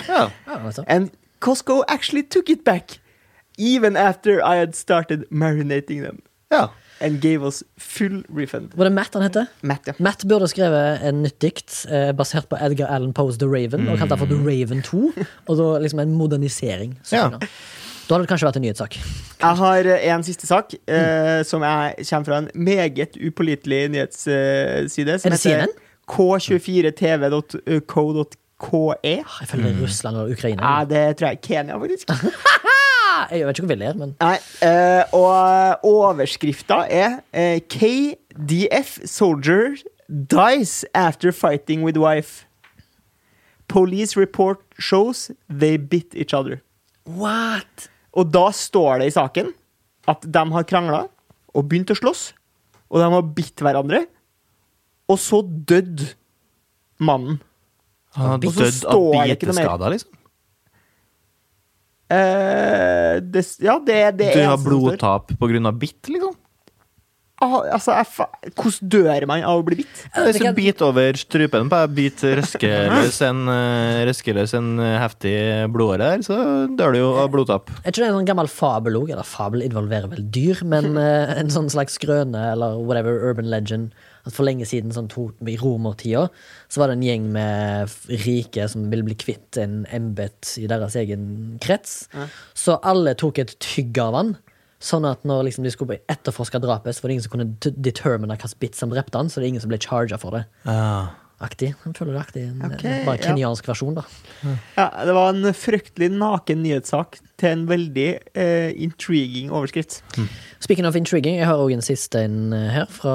ja. Ja. And Costco actually took it back. Even after I had started marinating them. ja. And gave us full refund. Var det Matt han heter? Matt, ja. Matt burde skrevet en nytt dikt eh, basert på Edgar Allan Poes The Raven, og kalt det for The Raven 2. Og da liksom en modernisering. Ja. ja. Da hadde det kanskje vært en nyhetssak. Jeg har eh, en siste sak, eh, som jeg kommer fra en meget upålitelig nyhetsside. Er det CNN? k24tv.co.ke. Jeg føler det er Russland og Ukraina. Ja, det tror jeg er Kenya, faktisk. Jeg vet ikke hvor vi ler, men Nei, eh, og overskrifta er eh, KDF soldier dies after fighting with wife. Police report shows they bit each other. What? Og da står det i saken at de har krangla og begynt å slåss, og de har bitt hverandre, og så døde mannen. Han har dødd står av biteskader, liksom. Eh, det, ja, det, det Du er har blodtap av bitt, liksom. Ah, altså, jeg, fa- hvordan dør man av å bli bitt? Hvis du biter over strupen på deg, biter røskeløs en, eh, røskeløs en eh, heftig blodåre der, så dør du jo av blodtap. Jeg tror det er en sånn gammel fabel òg? Eller fabel involverer vel dyr, men en sånn slags grøne eller whatever urban legend at for lenge siden, sånn to, i romertida, så var det en gjeng med rike som ville bli kvitt en embet i deres egen krets. Så alle tok et tygg av han. Sånn at når liksom de skulle etterforske drapet, så var det ingen som kunne determine hvilken bit som drepte han, så det er ingen som ble charga for det. Aktig. Jeg føler det er aktig. En, Ok, bare ja. kenyansk versjon, da. Ja, det var en fryktelig naken nyhetssak til en veldig eh, intriguing overskrift. Speaking of intriguing, jeg har òg en siste en eh, her fra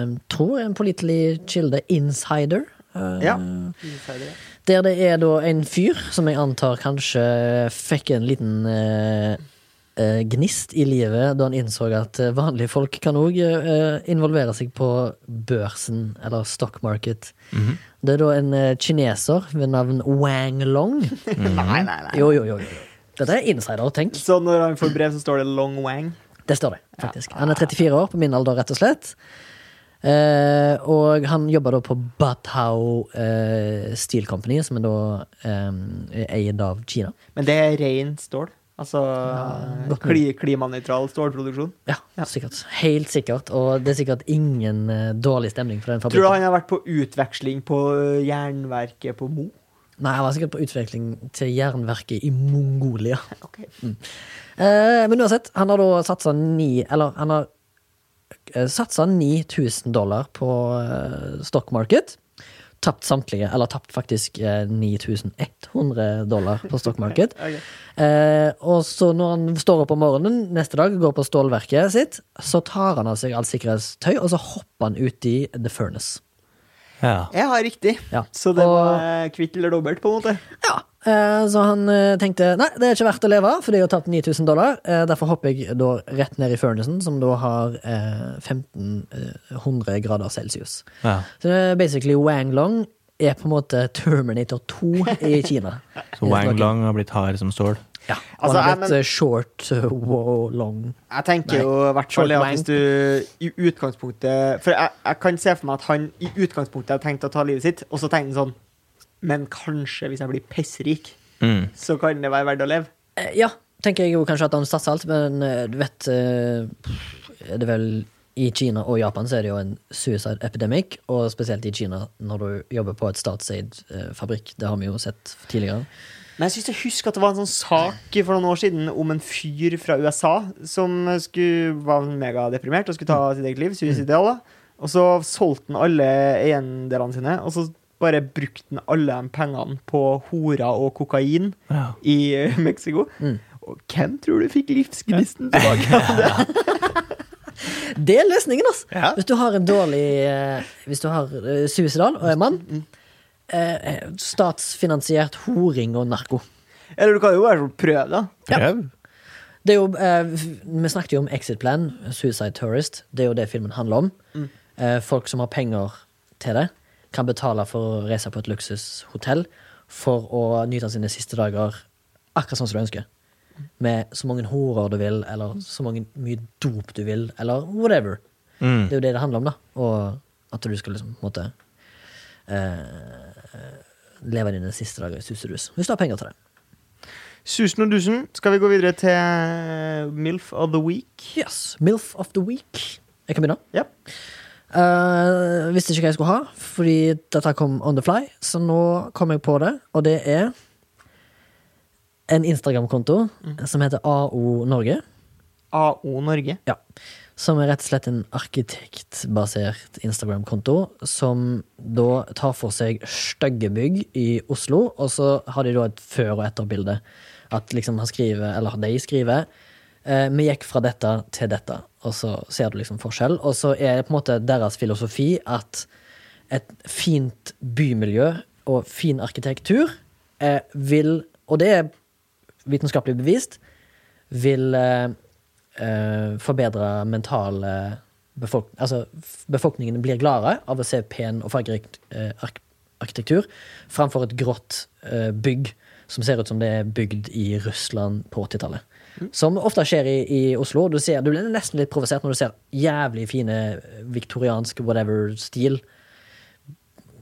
jeg tror en pålitelig kilde, Insider. Eh, Ja. Der det er da en fyr som jeg antar kanskje fikk en liten eh, eh, gnist i livet da han innså at eh, vanlige folk kan òg involvere seg på børsen, eller stock market. Det er da en eh, kineser ved navn Wang Long. Nei, nei, nei. Jo, jo, jo. jo. Dette er insider, tenk. Så når han får brev, så står det 'Long Wang'? Det står det, faktisk. Han er 34 år, på min alder, rett og slett. Eh, og han jobber da på Batao eh, Steel Company, som er da eh, eid av Kina. Men det er ren stål? Altså ja, kli, klimanøytral stålproduksjon? Ja, sikkert. Helt sikkert. Og det er sikkert ingen uh, dårlig stemning fra den Tror du han har vært på utveksling på jernverket på Mo? Nei, han var sikkert på utveksling til jernverket i Mongolia. Ok. Uh, men uansett, han har da satsa ni Eller han har eh, satsa 9000 dollar på uh, stock market. Tapt samtlige, eller tapt faktisk eh, 9100 dollar på stokkmarked. okay. Eh, og så når han står opp om morgenen neste dag, går på stålverket sitt, så tar han av seg alt sikkerhetstøy, og så hopper han ut i the furnace. Ja. Jeg har riktig. Ja. Så det Og- var eh, kvitt eller dobbelt, på en måte. Ja, eh, så han eh, tenkte nei, det er ikke verdt å leve, av, for jeg har tapt 9000 dollar. Eh, derfor hopper jeg da rett ned i furnacen, som da har eh, 1500 grader celsius. ja. Så det er basically Wang Long er på en måte Terminator 2 i Kina. Så Wang Lang har blitt hard som stål. Ja, Altså, han har jeg- blitt eh, short, uh, wow, long. Jeg tenker Nei. jo i hvert fall hvis du i utgangspunktet For jeg, jeg kan se for meg at han i utgangspunktet har tenkt å ta livet sitt, og så tenker han sånn Men kanskje hvis jeg blir pissrik, Mm. så kan det være verdt å leve. Eh, ja, tenker jeg jo kanskje at han satser alt, men eh, du vet er Det er vel I Kina og Japan så er det jo en suicide epidemic, og spesielt i Kina når du jobber på et statseid eh, fabrikk. Det har vi jo sett tidligere. Men jeg synes jeg husker at det var en sånn sak for noen år siden om en fyr fra USA som skulle, var megadeprimert og skulle ta sitt eget liv. Suicidal, da. Og så solgte han alle eiendelene sine, og så bare brukte han alle de pengene på horer og kokain Ja. i eh, Mexico. Mm. Og hvem tror du fikk livsgnisten tilbake? av det? Det er løsningen, altså! Ja. Hvis du har en dårlig eh, Hvis du har uh, suicidal og er mann, eh, statsfinansiert horing og narko. Eller du kan jo bare prøve, da. Prøv. Det er jo, eh, vi snakket jo om Exit Plan, Suicide Tourist. Det er jo det filmen handler om. Eh, folk som har penger til det, kan betale for å reise på et luksushotell for å nyte sine siste dager akkurat sånn som du ønsker. Med så mange horer du vil, eller så mange, mye dop du vil, eller whatever. Mm. Det er jo det det handler om, da. Og at du skal liksom måte eh, leve dine siste dager i suserus. Hvis du har penger til det. Susen og dusen. Skal vi gå videre til MILF of the week? Yes. Milf of the week. Jeg kan begynne. Yep. Uh, visste ikke hva jeg skulle ha, fordi dette kom on the fly. Så nå kom jeg på det, og det er en Instagram-konto som heter AO Norge. AO Norge. Ja. Som er rett og slett en arkitektbasert Instagram-konto, som da tar for seg stygge bygg i Oslo, og så har de da et før- og etterbilde. At liksom han skriver, eller de skriver, eh, vi gikk fra dette til dette, og så ser du liksom forskjell. Og så er det på en måte deres filosofi at et fint bymiljø og fin arkitektur eh, vil, og det er vitenskapelig bevist, vil eh, eh, forbedre mentale befolk Altså, befolkningen blir gladere av å se pen og fargerik uh, ark arkitektur framfor et grått uh, bygg som ser ut som det er bygd i Russland på 80-tallet. Som ofte skjer i, i Oslo. Du, ser, du blir nesten litt provosert når du ser jævlig fine eh, viktoriansk whatever-stil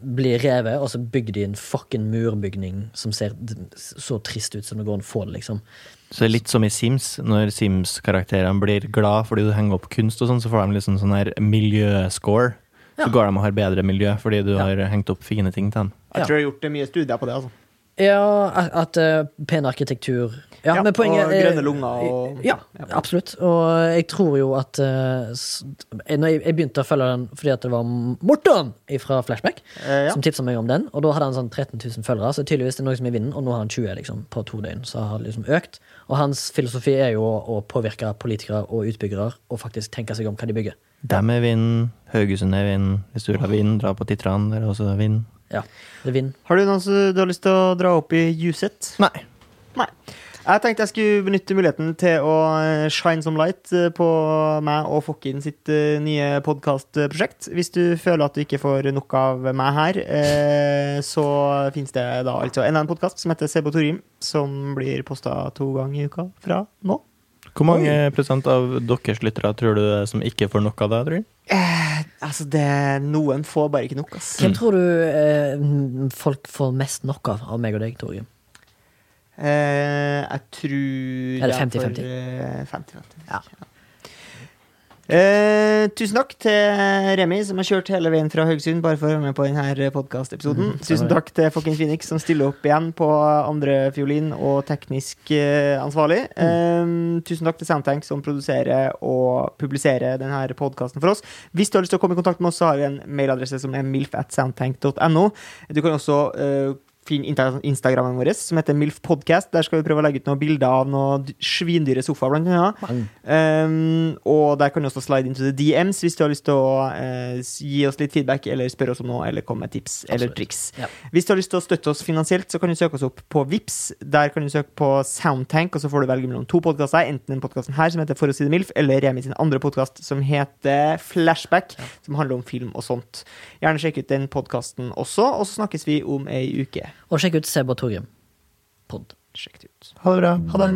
bli revet, og så bygger de en fucking murbygning som ser så trist ut som det går an å få det, liksom. Så det er litt som i Sims. Når Sims-karakterene blir glad fordi du henger opp kunst, og sånn, så får de liksom sånn her miljøscore. Ja. Så går de og har bedre miljø fordi du Ja. har hengt opp fine ting til dem. Jeg tror jeg har gjort mye studier på det. altså. Ja, at, at eh, pen arkitektur Ja, Ja, men poenget og grønne lunger og- Ja, absolutt. Og jeg tror jo at uh, Når jeg, jeg begynte å følge den fordi at det var Morten fra Flashback Eh, ja. som tipsa meg om den, og da hadde han sånn 13 000 følgere, så tydeligvis det er noe som er vinden, og nå har han 20 liksom, på to døgn, så har det liksom økt. Og hans filosofi er jo å, å påvirke politikere og utbyggere og faktisk tenke seg om hva de bygger. Dem er vind, Haugesund er vind, hvis du vil ha vind, dra på Titran, der er også vind. Ja, det vinner. Har du noen som du har lyst til å dra opp i Juset? Nei. Nei. Jeg tenkte jeg skulle benytte muligheten til å eh, shine some light eh, på meg og Fokkin sitt eh, nye podkastprosjekt. Hvis du føler at du ikke får nok av meg her, eh, så finnes det da altså en annen podkast som heter Sebo Torim, som blir posta to ganger i uka fra nå. Hvor mange prosent av deres lyttere tror du det er som ikke får nok av det, tror du? Eh, altså, det Noen får bare ikke nok, Altså. Hvem tror du eh, folk får mest nok av av meg og deg, Torgeir? Eh, jeg tror Er det 50-50? eh, 50-50. Ja. Eh, tusen takk til Remi, som har kjørt hele veien fra Haugesund bare for å være med på denne podkastepisoden. Mm, tusen takk til Fucking Phoenix, som stiller opp igjen på andre fiolin og teknisk eh, ansvarlig. Mm. Eh, tusen takk til Soundtank, som produserer og publiserer denne podkasten for oss. Hvis du har lyst til å komme i kontakt med oss, så har vi en mailadresse som er milf.soundtank.no. Du kan også finne Instagrammen vår, som heter Milf Podcast. Der skal vi prøve å legge ut noen bilder av noen svindyre sofaer, blant annet. Um, og der kan du også slide into the DMs hvis du har lyst til å uh, gi oss litt feedback, eller spørre oss om noe, eller komme med tips eller triks. Ja. Hvis du har lyst til å støtte oss finansielt, så kan du søke oss opp på Vips. Der kan du søke på Soundtank, og så får du velge mellom to podkaster. Enten den podkasten her, som heter For å si det milf, eller Remi sin andre podkast, som heter Flashback, som handler om film og sånt. Gjerne sjekk ut den podkasten også, og så snakkes vi om ei uke. Og sjekk ut Seb og Torgrim. Pod. Sjekk det ut. Ha det bra. Ha det.